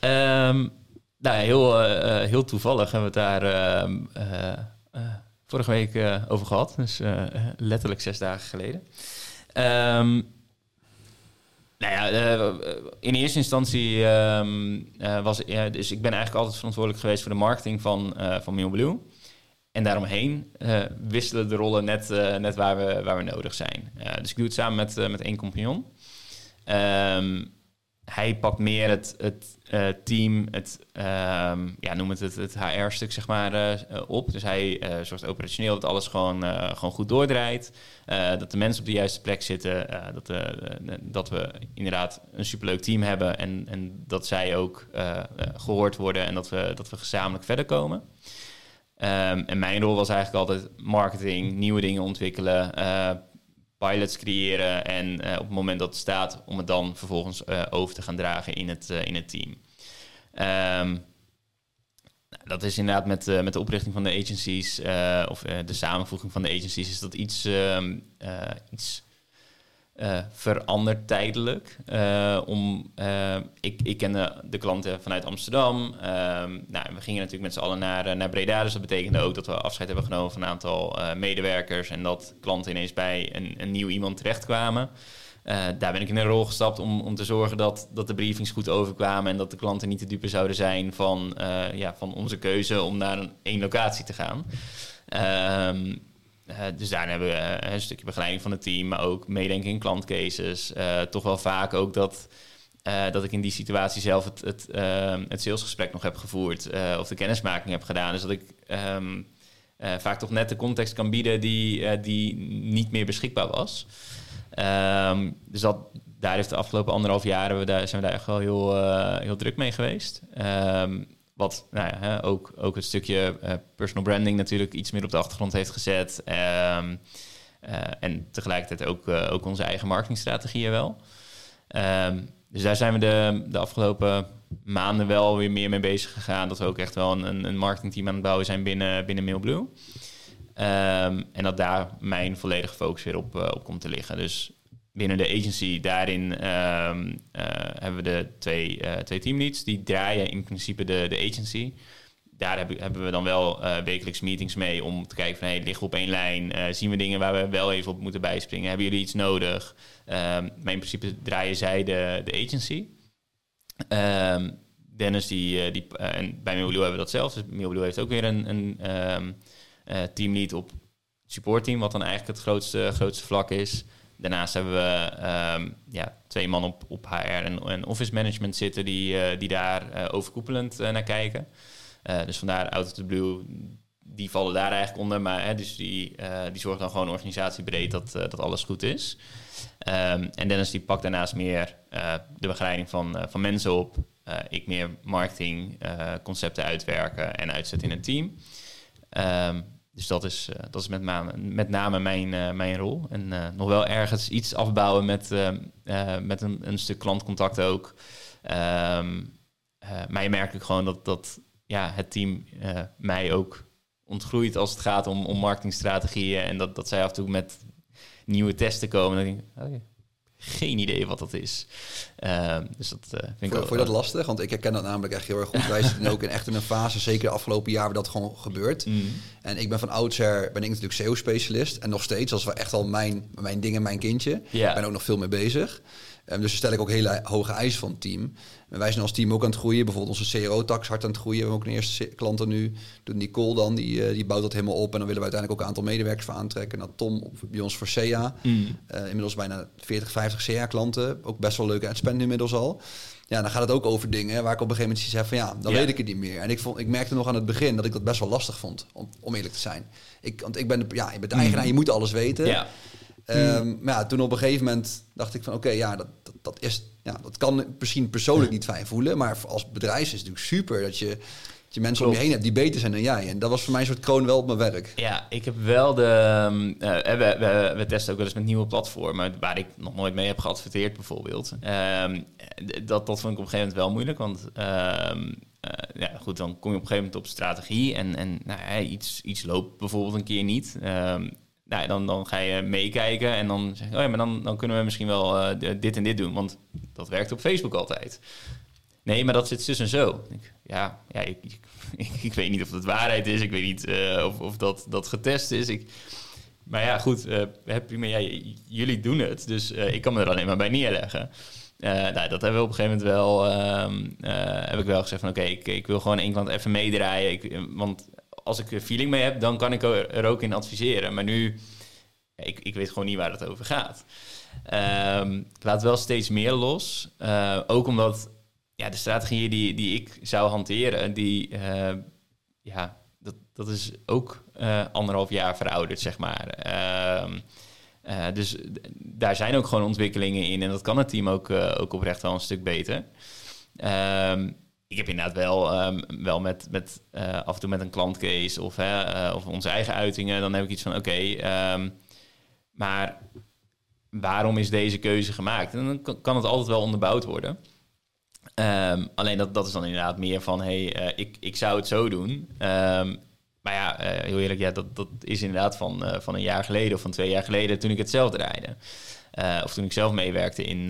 naar. Um, nou heel, heel toevallig hebben we het daar ehm, vorige week over gehad. Dus letterlijk zes dagen geleden. Um, nou ja, uh, in eerste instantie uh, uh, was uh, dus ik ben eigenlijk altijd verantwoordelijk geweest voor de marketing van, van Mailblue. En daaromheen wisselen de rollen net, net waar, we, waar we nodig zijn. dus ik doe het samen met, met één compagnon. Um, hij pakt meer het, het uh, team, het, um, ja, noem het het, HR-stuk zeg maar, uh, op. Dus hij uh, zorgt operationeel dat alles gewoon, gewoon goed doordraait. dat de mensen op de juiste plek zitten. dat, dat we inderdaad een superleuk team hebben. En, en dat zij ook gehoord worden en dat we, dat we gezamenlijk verder komen. Um, en mijn rol was eigenlijk altijd marketing, nieuwe dingen ontwikkelen, pilots creëren en uh, op het moment dat het staat, om het dan vervolgens uh, over te gaan dragen in het, uh, in het team. Um, dat is inderdaad met, met de oprichting van de agencies of de samenvoeging van de agencies, is dat iets, um, iets uh, verandert tijdelijk. Uh, om, uh, ik, ik kende de klanten vanuit Amsterdam. Um, nou, we gingen natuurlijk met z'n allen naar, naar Breda. Dus dat betekende ook dat we afscheid hebben genomen van een aantal medewerkers. En dat klanten ineens bij een, een nieuw iemand terechtkwamen. daar ben ik in een rol gestapt om, om te zorgen dat, dat de briefings goed overkwamen. En dat de klanten niet te dupe zouden zijn van, ja, van onze keuze om naar een, één locatie te gaan. Um, uh, dus daarin hebben we uh, een stukje begeleiding van het team, maar ook meedenken in klantcases. Uh, toch wel vaak ook dat, dat ik in die situatie zelf het, het, ehm, het salesgesprek nog heb gevoerd of de kennismaking heb gedaan. Dus dat ik um, vaak toch net de context kan bieden die, die niet meer beschikbaar was. Um, dus dat, daar heeft de afgelopen anderhalf jaar we daar, zijn we daar echt wel heel, heel druk mee geweest. Wat nou ja, ook, ook een stukje uh, personal branding natuurlijk iets meer op de achtergrond heeft gezet. Um, en tegelijkertijd ook, ook onze eigen marketingstrategieën wel. Um, dus daar zijn we de, de afgelopen maanden wel weer meer mee bezig gegaan. Dat we ook echt wel een, een marketingteam aan het bouwen zijn binnen, binnen Mailblue. Um, en dat daar mijn volledige focus weer op, op komt te liggen. Dus binnen de agency, daarin um, uh, hebben we de twee, uh, twee teamleads. Die draaien in principe de, de agency. Daar hebben, we dan wel uh, wekelijks meetings mee om te kijken van... hey, liggen we op één lijn? zien we dingen waar we wel even op moeten bijspringen? Hebben jullie iets nodig? Um, maar in principe draaien zij de, de agency. Um, Dennis, die, die, en bij Mailblue hebben we dat zelf. Dus Mailblue heeft ook weer een, een um, teamlead op supportteam... wat dan eigenlijk het grootste, grootste vlak is... Daarnaast hebben we um, ja, twee man op, op HR en, en office management zitten die, uh, die daar uh, overkoepelend uh, naar kijken. dus vandaar Out of the Blue, die vallen daar eigenlijk onder. Maar hè, dus die, die zorgt dan gewoon organisatiebreed dat, dat alles goed is. Um, en Dennis die pakt daarnaast meer de begeleiding van, van mensen op. ik meer marketing, concepten uitwerken en uitzetten in een team. Um, dus dat is, uh, dat is met, name, met name mijn, uh, mijn rol. En uh, nog wel ergens iets afbouwen met, met een, een, stuk klantcontact ook. Um, maar je merkt ook gewoon dat, dat ja, het team mij ook ontgroeit als het gaat om, om marketingstrategieën. En dat, dat zij af en toe met nieuwe testen komen. En dan denk ik, oh geen idee wat dat is. Uh, dus dat uh, vind ik Vond je dat lastig? Want ik herken dat namelijk echt heel erg goed. Wij zitten ook in echt in een fase, zeker de afgelopen jaar, waar dat gewoon gebeurt. Mm. En ik ben van oudsher, ben ik natuurlijk SEO-specialist. En nog steeds, als wel echt al mijn, mijn ding en mijn kindje. Ik ben ook nog veel mee bezig. Um, dus stel ik ook hele hoge eisen van het team. En wij zijn als team ook aan het groeien. Bijvoorbeeld onze CRO-tax hard aan het groeien. We hebben ook een eerste klanten nu. Doet Nicole dan, die, uh, die bouwt dat helemaal op. En dan willen we uiteindelijk ook een aantal medewerkers voor aantrekken. Nou, Tom bij ons voor CA. Mm. Uh, inmiddels bijna 40, 50 CA-klanten. Ook best wel leuk uit spend inmiddels al. Ja, dan gaat het ook over dingen waar ik op een gegeven moment zeg van ja, dan weet ik het niet meer. En ik, vond, ik merkte nog aan het begin dat ik dat best wel lastig vond, om, om eerlijk te zijn. Ik, want ik ben de, ja, je bent de eigenaar, mm. je moet alles weten. Ja. Um, maar ja, toen op een gegeven moment dacht ik van oké, okay, ja, dat, dat, dat, is, ja, dat kan misschien persoonlijk niet fijn voelen, maar als bedrijf is het natuurlijk super dat je, dat je mensen Klopt. om je heen hebt die beter zijn dan jij. En dat was voor mij een soort kroon wel op mijn werk. Ja, ik heb wel de. Uh, we, we, we, testen ook wel eens met nieuwe platformen waar ik nog nooit mee heb geadverteerd, bijvoorbeeld. Um, dat, dat vond ik op een gegeven moment wel moeilijk, want. Uh, ja, goed, dan kom je op een gegeven moment op strategie en, en nou, ja, iets, iets loopt bijvoorbeeld een keer niet. Um, nou, dan, dan ga je meekijken en dan zeg je, oh ja, maar dan, dan kunnen we misschien wel uh, dit en dit doen, want dat werkt op Facebook altijd. Nee, maar dat zit dus en zo. Ik, ja, ja ik, ik, weet niet of dat waarheid is, ik weet niet uh, of, of dat, dat getest is. Ik, maar ja, goed, uh, ja, jullie doen het, dus ik kan me er alleen maar bij neerleggen. nou, dat hebben we op een gegeven moment wel, um, heb ik wel gezegd van oké, ik, ik wil gewoon één klant even meedraaien. Ik, want als ik er feeling mee heb, dan kan ik er ook in adviseren. Maar nu, ik, ik weet gewoon niet waar het over gaat. Ik laat wel steeds meer los. Uh, ook omdat ja, de strategieën die, die ik zou hanteren, die, uh, ja, dat, dat is ook uh, anderhalf jaar verouderd, zeg maar. Um, dus daar zijn ook gewoon ontwikkelingen in. En dat kan het team ook, ook oprecht wel een stuk beter. Um, ik heb inderdaad wel, um, wel met, met uh, af en toe met een klantcase of, uh, of onze eigen uitingen, dan heb ik iets van oké, um, maar waarom is deze keuze gemaakt? En dan kan het altijd wel onderbouwd worden. Um, alleen dat, dat is dan inderdaad meer van hey, uh, ik, ik zou het zo doen. maar ja, heel eerlijk, ja, dat, dat is inderdaad van, van een jaar geleden of van twee jaar geleden toen ik het zelf draaide. of toen ik zelf meewerkte in,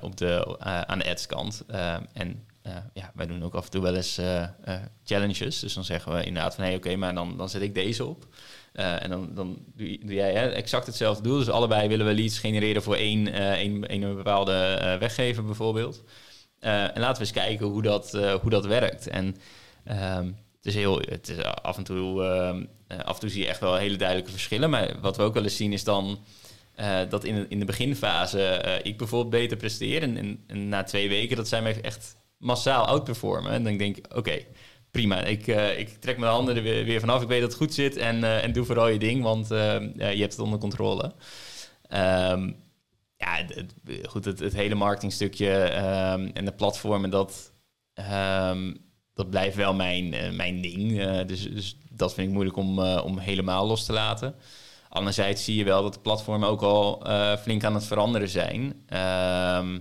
op de, aan de ads-kant. en uh, ja, wij doen ook af en toe wel eens uh, uh, challenges. Dus dan zeggen we inderdaad van... hé, hey, oké, maar dan, dan zet ik deze op. en dan, dan doe, jij hè, exact hetzelfde doel. Dus allebei willen we leads genereren voor één, één, bepaalde weggever bijvoorbeeld. en laten we eens kijken hoe dat, hoe dat werkt. En um, het is heel... Het is af en toe... af en toe zie je echt wel hele duidelijke verschillen. Maar wat we ook wel eens zien is dan... Dat in in de beginfase ik bijvoorbeeld beter presteer. En, en, na twee weken dat zijn we echt massaal outperformen. En dan denk ik, oké, prima. Ik, uh, ik trek mijn handen er weer, vanaf. Ik weet dat het goed zit en, uh, en doe vooral je ding, want uh, je hebt het onder controle. Um, ja, het, goed, het, het hele marketingstukje um, en de platformen, dat, um, dat blijft wel mijn, eh, mijn ding. Eh, dus, dus dat vind ik moeilijk om, eh, om helemaal los te laten. Anderzijds zie je wel dat de platformen ook al eh, flink aan het veranderen zijn. Ehm,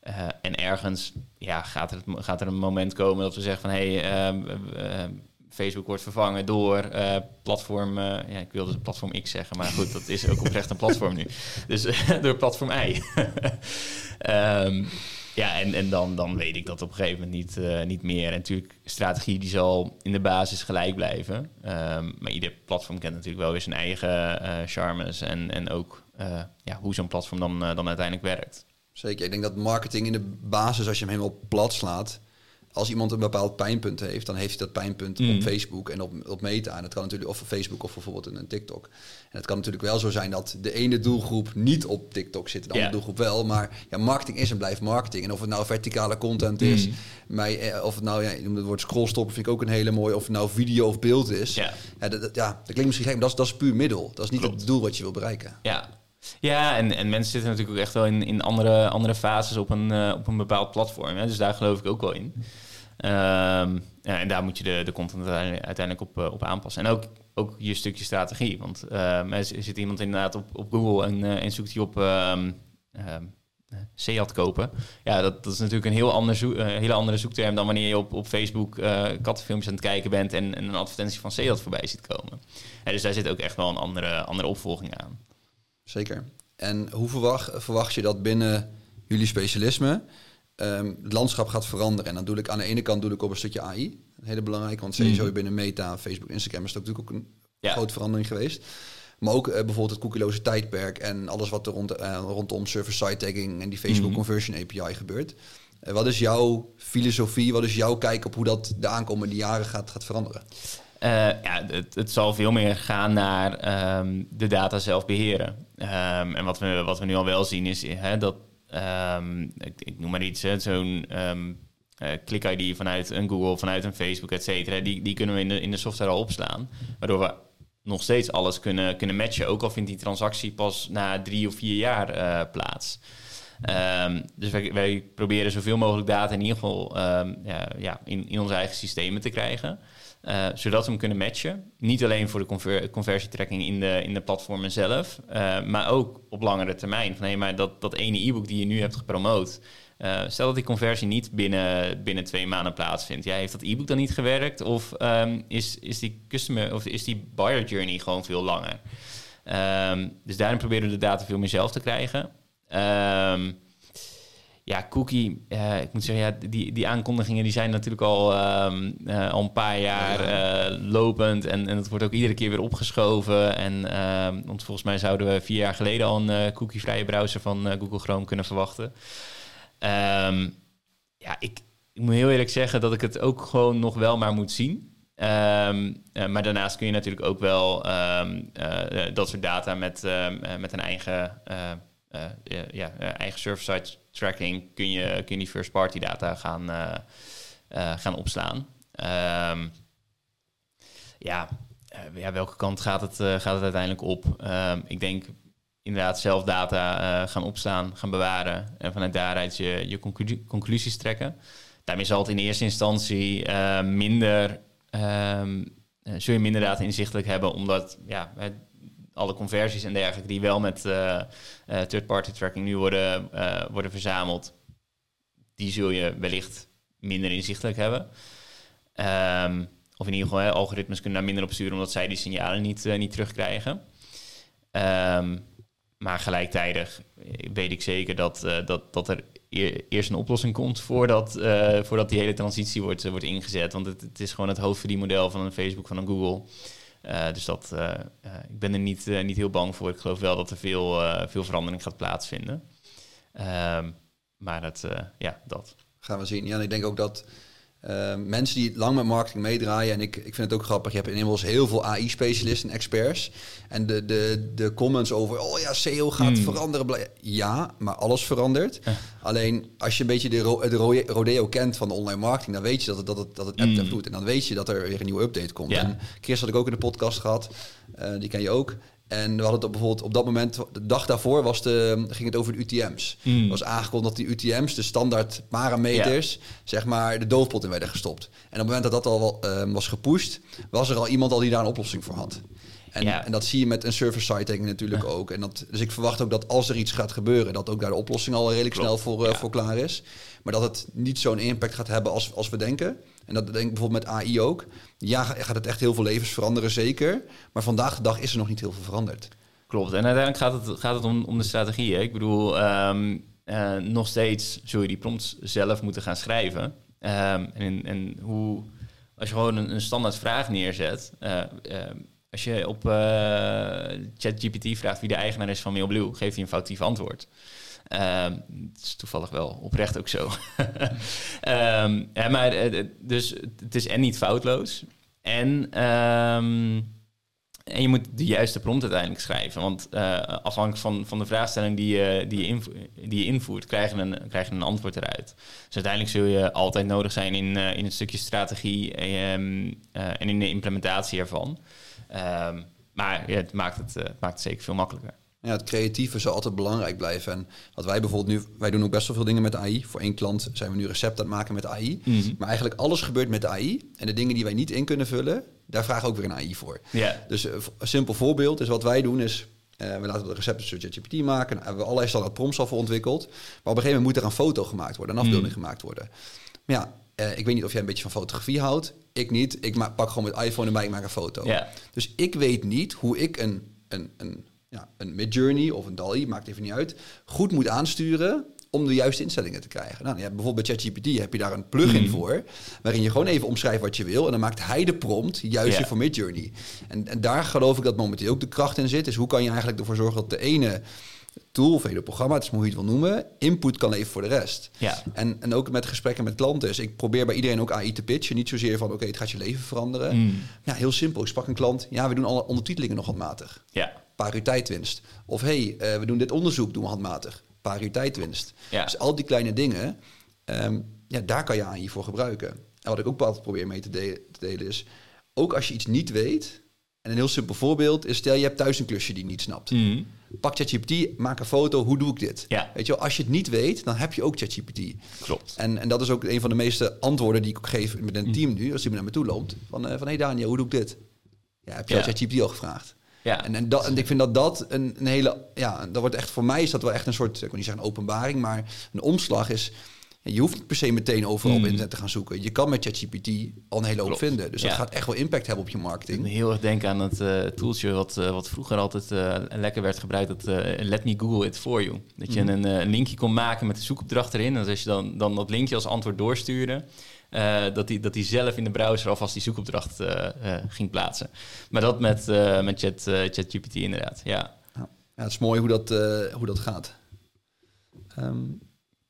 eh, en ergens ja, gaat, er, gaat er een moment komen dat we zeggen van... hé, hey, ehm, eh, Facebook wordt vervangen door eh, platform... eh, ja, ik wilde platform X zeggen, maar goed, dat is ook oprecht een platform nu. Dus door platform Y. Ehm, ja, en, en dan, dan weet ik dat op een gegeven moment niet, niet meer. En natuurlijk, strategie die zal in de basis gelijk blijven. Ehm, maar ieder platform kent natuurlijk wel weer zijn eigen charmes... en, en ook ja, hoe zo'n platform dan, dan uiteindelijk werkt. Zeker. Ik denk dat marketing in de basis, als je hem helemaal plat slaat, als iemand een bepaald pijnpunt heeft, dan heeft hij dat pijnpunt Mm. op Facebook en op, op Meta. En dat kan natuurlijk, of op Facebook of bijvoorbeeld in een TikTok. En het kan natuurlijk wel zo zijn dat de ene doelgroep niet op TikTok zit, de andere doelgroep wel. Maar ja, marketing is en blijft marketing. En of het nou verticale content is, Mm. mij, eh, of het nou, ja, je noemt het woord scrollstoppen, vind ik ook een hele mooie. Of het nou video of beeld is. Ja. Ja, dat, dat- ja, dat klinkt misschien gek, maar dat is, dat is puur middel. Dat is niet Klopt. het doel wat je wil bereiken. Ja, ja en, en mensen zitten natuurlijk ook echt wel in, in andere, andere fases op een, eh, op een bepaald platform. Hè? Dus daar geloof ik ook wel in. Ehm, ja, en daar moet je de, de content uiteindelijk op, eh, op aanpassen. En ook, ook je stukje strategie. Want ehm, er zit iemand inderdaad op, op Google en, eh, en zoekt hij op eh, Seat kopen. Ja, dat, dat is natuurlijk een heel ander hele andere zoekterm dan wanneer je op, op Facebook kattenfilmpjes aan het kijken bent en, en een advertentie van Seat voorbij ziet komen. Dus daar zit ook echt wel een andere, andere opvolging aan. Zeker. En hoe verwacht, verwacht je dat binnen jullie specialisme ehm, het landschap gaat veranderen? En dan doe ik aan de ene kant doe ik op een stukje AI. Een hele belangrijke, want sowieso Mhm. binnen Meta, Facebook, Instagram is dat natuurlijk ook een Ja. grote verandering geweest. Maar ook eh, bijvoorbeeld het cookieloze tijdperk en alles wat er rond, eh, rondom server-side tagging en die Facebook Mhm. Conversion API gebeurt. Eh, wat is jouw filosofie, wat is jouw kijk op hoe dat de aankomende jaren gaat, gaat veranderen? Ja, het, het zal veel meer gaan naar ehm, de data zelf beheren. Ehm, en wat we, wat we nu al wel zien is hè, dat, ehm, ik, ik noem maar iets, zo'n ehm eh, klik-ID vanuit een Google, vanuit een Facebook, et cetera, die, die kunnen we in de, in de software al opslaan. Waardoor we nog steeds alles kunnen, kunnen matchen, ook al vindt die transactie pas na drie of vier jaar eh, plaats. Dus wij, proberen zoveel mogelijk data in ieder geval ja, ja, in, in onze eigen systemen te krijgen. Eh, zodat we hem kunnen matchen. Niet alleen voor de conver conversietracking in de, in de platformen zelf, eh, maar ook op langere termijn. Van hé, maar dat, dat ene e-book die je nu hebt gepromoot. eh, stel dat die conversie niet binnen, binnen twee maanden plaatsvindt. Ja, heeft dat e-book dan niet gewerkt? Of ehm, is, is die customer of is die buyer journey gewoon veel langer? Ehm, dus daarin proberen we de data veel meer zelf te krijgen. Ehm, ja, Cookie, eh, ik moet zeggen, ja, die, die aankondigingen die zijn natuurlijk al, ehm, eh, al een paar jaar eh, lopend. En, en het wordt ook iedere keer weer opgeschoven. En ehm, want volgens mij zouden we vier jaar geleden al een cookie-vrije browser van Google Chrome kunnen verwachten. Ehm, ja, ik, ik moet heel eerlijk zeggen dat ik het ook gewoon nog wel maar moet zien. Maar daarnaast kun je natuurlijk ook wel dat soort data met, met een eigen, eh, ja, eigen server-side tracking kun je, kun je die first-party data gaan, eh, eh, gaan opslaan. Ehm, ja, eh, ja, welke kant gaat het, gaat het uiteindelijk op? Ehm, ik denk inderdaad zelf data gaan opslaan, gaan bewaren en vanuit daaruit je, je conclu- conclusies trekken. Daarmee zal het in eerste instantie minder, ehm, eh, zul je minder data inzichtelijk hebben, omdat ja, alle conversies en dergelijke die wel met eh, eh, third-party tracking nu worden, eh, worden verzameld, die zul je wellicht minder inzichtelijk hebben. Ehm, of in ieder geval, algoritmes kunnen daar minder op sturen omdat zij die signalen niet, niet terugkrijgen. Ehm, maar gelijktijdig weet ik zeker dat, dat, dat er e- eerst een oplossing komt voordat, voordat die hele transitie wordt, wordt ingezet. Want het, het is gewoon het hoofdverdienmodel van een Facebook, van een Google. Eh, dus dat, eh, eh, ik ben er niet, niet heel bang voor. Ik geloof wel dat er veel, veel verandering gaat plaatsvinden. Ehm, maar eh, ja, dat. Gaan we zien. Ja, ik denk ook dat eh, mensen die lang met marketing meedraaien, en ik, ik vind het ook grappig, je hebt inmiddels heel veel AI-specialisten en experts. En de, de, de comments over, oh ja, SEO gaat Hmm. veranderen. Ja, maar alles verandert. Alleen als je een beetje de, ro de ro- rodeo kent van de online marketing, dan weet je dat het, dat het, dat het Hmm. vloeit. En dan weet je dat er weer een nieuwe update komt. Ja. En Chris had ik ook in de podcast gehad, eh, die ken je ook. En we hadden het op, bijvoorbeeld op dat moment, de dag daarvoor was de, ging het over de UTM's. Mm. Er was aangekondigd dat die UTM's, de standaard parameters, zeg maar de doofpot in werden gestopt. En op het moment dat dat al ehm, was gepusht, was er al iemand al die daar een oplossing voor had. En, en dat zie je met een server sighting natuurlijk ook. En dat, dus ik verwacht ook dat als er iets gaat gebeuren, dat ook daar de oplossing al redelijk Klopt, snel voor, eh, ja. voor klaar is. Maar dat het niet zo'n impact gaat hebben als, als we denken. En dat denk ik bijvoorbeeld met AI ook. Ja, ga- gaat het echt heel veel levens veranderen, zeker. Maar vandaag de dag is er nog niet heel veel veranderd. Klopt. En uiteindelijk gaat het, gaat het om, om de strategie. Hè? Ik bedoel, ehm, eh, nog steeds zul je die prompts zelf moeten gaan schrijven. Ehm, en, en hoe, als je gewoon een, een standaard vraag neerzet. eh, ehm, als je op eh, ChatGPT vraagt wie de eigenaar is van MailBlue, geeft hij een foutief antwoord. Ehm, het is toevallig wel oprecht ook zo. Ehm, maar eh, dus het is en niet foutloos. En ehm, en je moet de juiste prompt uiteindelijk schrijven. Want eh, afhankelijk van, van de vraagstelling die je, die, je die je invoert, krijg je, een, krijg je een antwoord eruit. Dus uiteindelijk zul je altijd nodig zijn in, eh, in een stukje strategie eh, en in de implementatie ervan. Maar ja, het, maakt het, eh, het maakt het zeker veel makkelijker. Ja, het creatieve zal altijd belangrijk blijven. En wat wij bijvoorbeeld nu, wij doen ook best wel veel dingen met AI. Voor één klant zijn we nu recept aan het maken met AI. Mhm. Maar eigenlijk alles gebeurt met AI. En de dingen die wij niet in kunnen vullen, daar vragen we ook weer een AI voor. Ja, Dus eh, een simpel voorbeeld is wat wij doen is... eh, we laten de recepten door ChatGPT maken. Daar hebben we allerlei standaard prompts al voor ontwikkeld. Maar op een gegeven moment moet er een foto gemaakt worden. Een afbeelding gemaakt worden. Maar ja, eh, ik weet niet of jij een beetje van fotografie houdt. Ik niet. Ik pak gewoon met iPhone erbij, ik maak een foto. Dus ik weet niet hoe ik een, een, een, ja, een Midjourney of een DALL-E, maakt even niet uit, goed moet aansturen om de juiste instellingen te krijgen. Nou, je hebt bijvoorbeeld bij ChatGPT heb je daar een plugin Mhm. voor, waarin je gewoon even omschrijft wat je wil en dan maakt hij de prompt juist Ja. voor Midjourney. En, en daar geloof ik dat momenteel ook de kracht in zit. Dus hoe kan je eigenlijk ervoor zorgen dat de ene tool of hele programma, het is maar hoe je het wil noemen, input kan leveren voor de rest. Ja. En, en ook met gesprekken met klanten. Dus ik probeer bij iedereen ook AI te pitchen. Niet zozeer van, oké, het gaat je leven veranderen. Mm. Ja, heel simpel. Ik sprak een klant. Ja, we doen alle ondertitelingen nog handmatig. Ja. Tijdwinst. Of hey, eh, we doen dit onderzoek, doen we handmatig. Tijdwinst. Ja. Dus al die kleine dingen, ehm, ja, daar kan je AI voor gebruiken. En wat ik ook altijd probeer mee te, de- te delen is, ook als je iets niet weet, en een heel simpel voorbeeld is, stel je hebt thuis een klusje die je niet snapt. Mhm. Pak ChatGPT, maak een foto, hoe doe ik dit? Ja. Weet je wel, als je het niet weet, dan heb je ook ChatGPT. Klopt. En, en dat is ook een van de meeste antwoorden die ik geef met een team nu, als die naar me toe loopt. Van, eh, van hey Daniel, hoe doe ik dit? Ja, heb je Ja. ChatGPT al gevraagd? Ja. En, en, dat, en ik vind dat dat een, een hele, ja, dat wordt echt voor mij is dat wel echt een soort, ik wil niet zeggen een openbaring, maar een omslag is. Je hoeft niet per se meteen overal op Mm. internet te gaan zoeken. Je kan met ChatGPT al een hele hoop Klopt. vinden. Dus dat gaat echt wel impact hebben op je Ik moet marketing. heel erg denken aan het eh, tooltje wat, eh, wat vroeger altijd eh, lekker werd gebruikt. Dat Let me Google it for you. Dat je een, eh, een linkje kon maken met de zoekopdracht erin. En als je dan, dan dat linkje als antwoord doorstuurde, dat hij dat die zelf in de browser alvast die zoekopdracht eh, eh, ging plaatsen. Maar dat met, eh, met Chat, eh, ChatGPT inderdaad. Ja. Ja, ja, het is mooi hoe dat, eh, hoe dat gaat. Ehm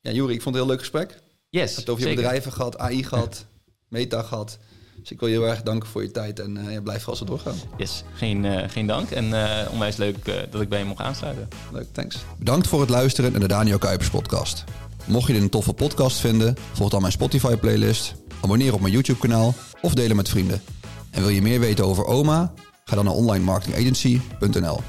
ja, Juri, ik vond het een heel leuk gesprek. Yes, het over je zeker. bedrijven gehad, AI gehad, meta gehad. Dus ik wil je heel erg danken voor je tijd en eh, ja, blijf vooral zo doorgaan. Yes, geen, eh, geen dank. En eh, onwijs leuk eh, dat ik bij je mocht aansluiten. Leuk, thanks. Bedankt voor het luisteren naar de Daniel Kuipers podcast. Mocht je dit een toffe podcast vinden, volg dan mijn Spotify playlist, abonneer op mijn YouTube kanaal of deel hem met vrienden. En wil je meer weten over OMA? Ga dan naar onlinemarketingagency.nl.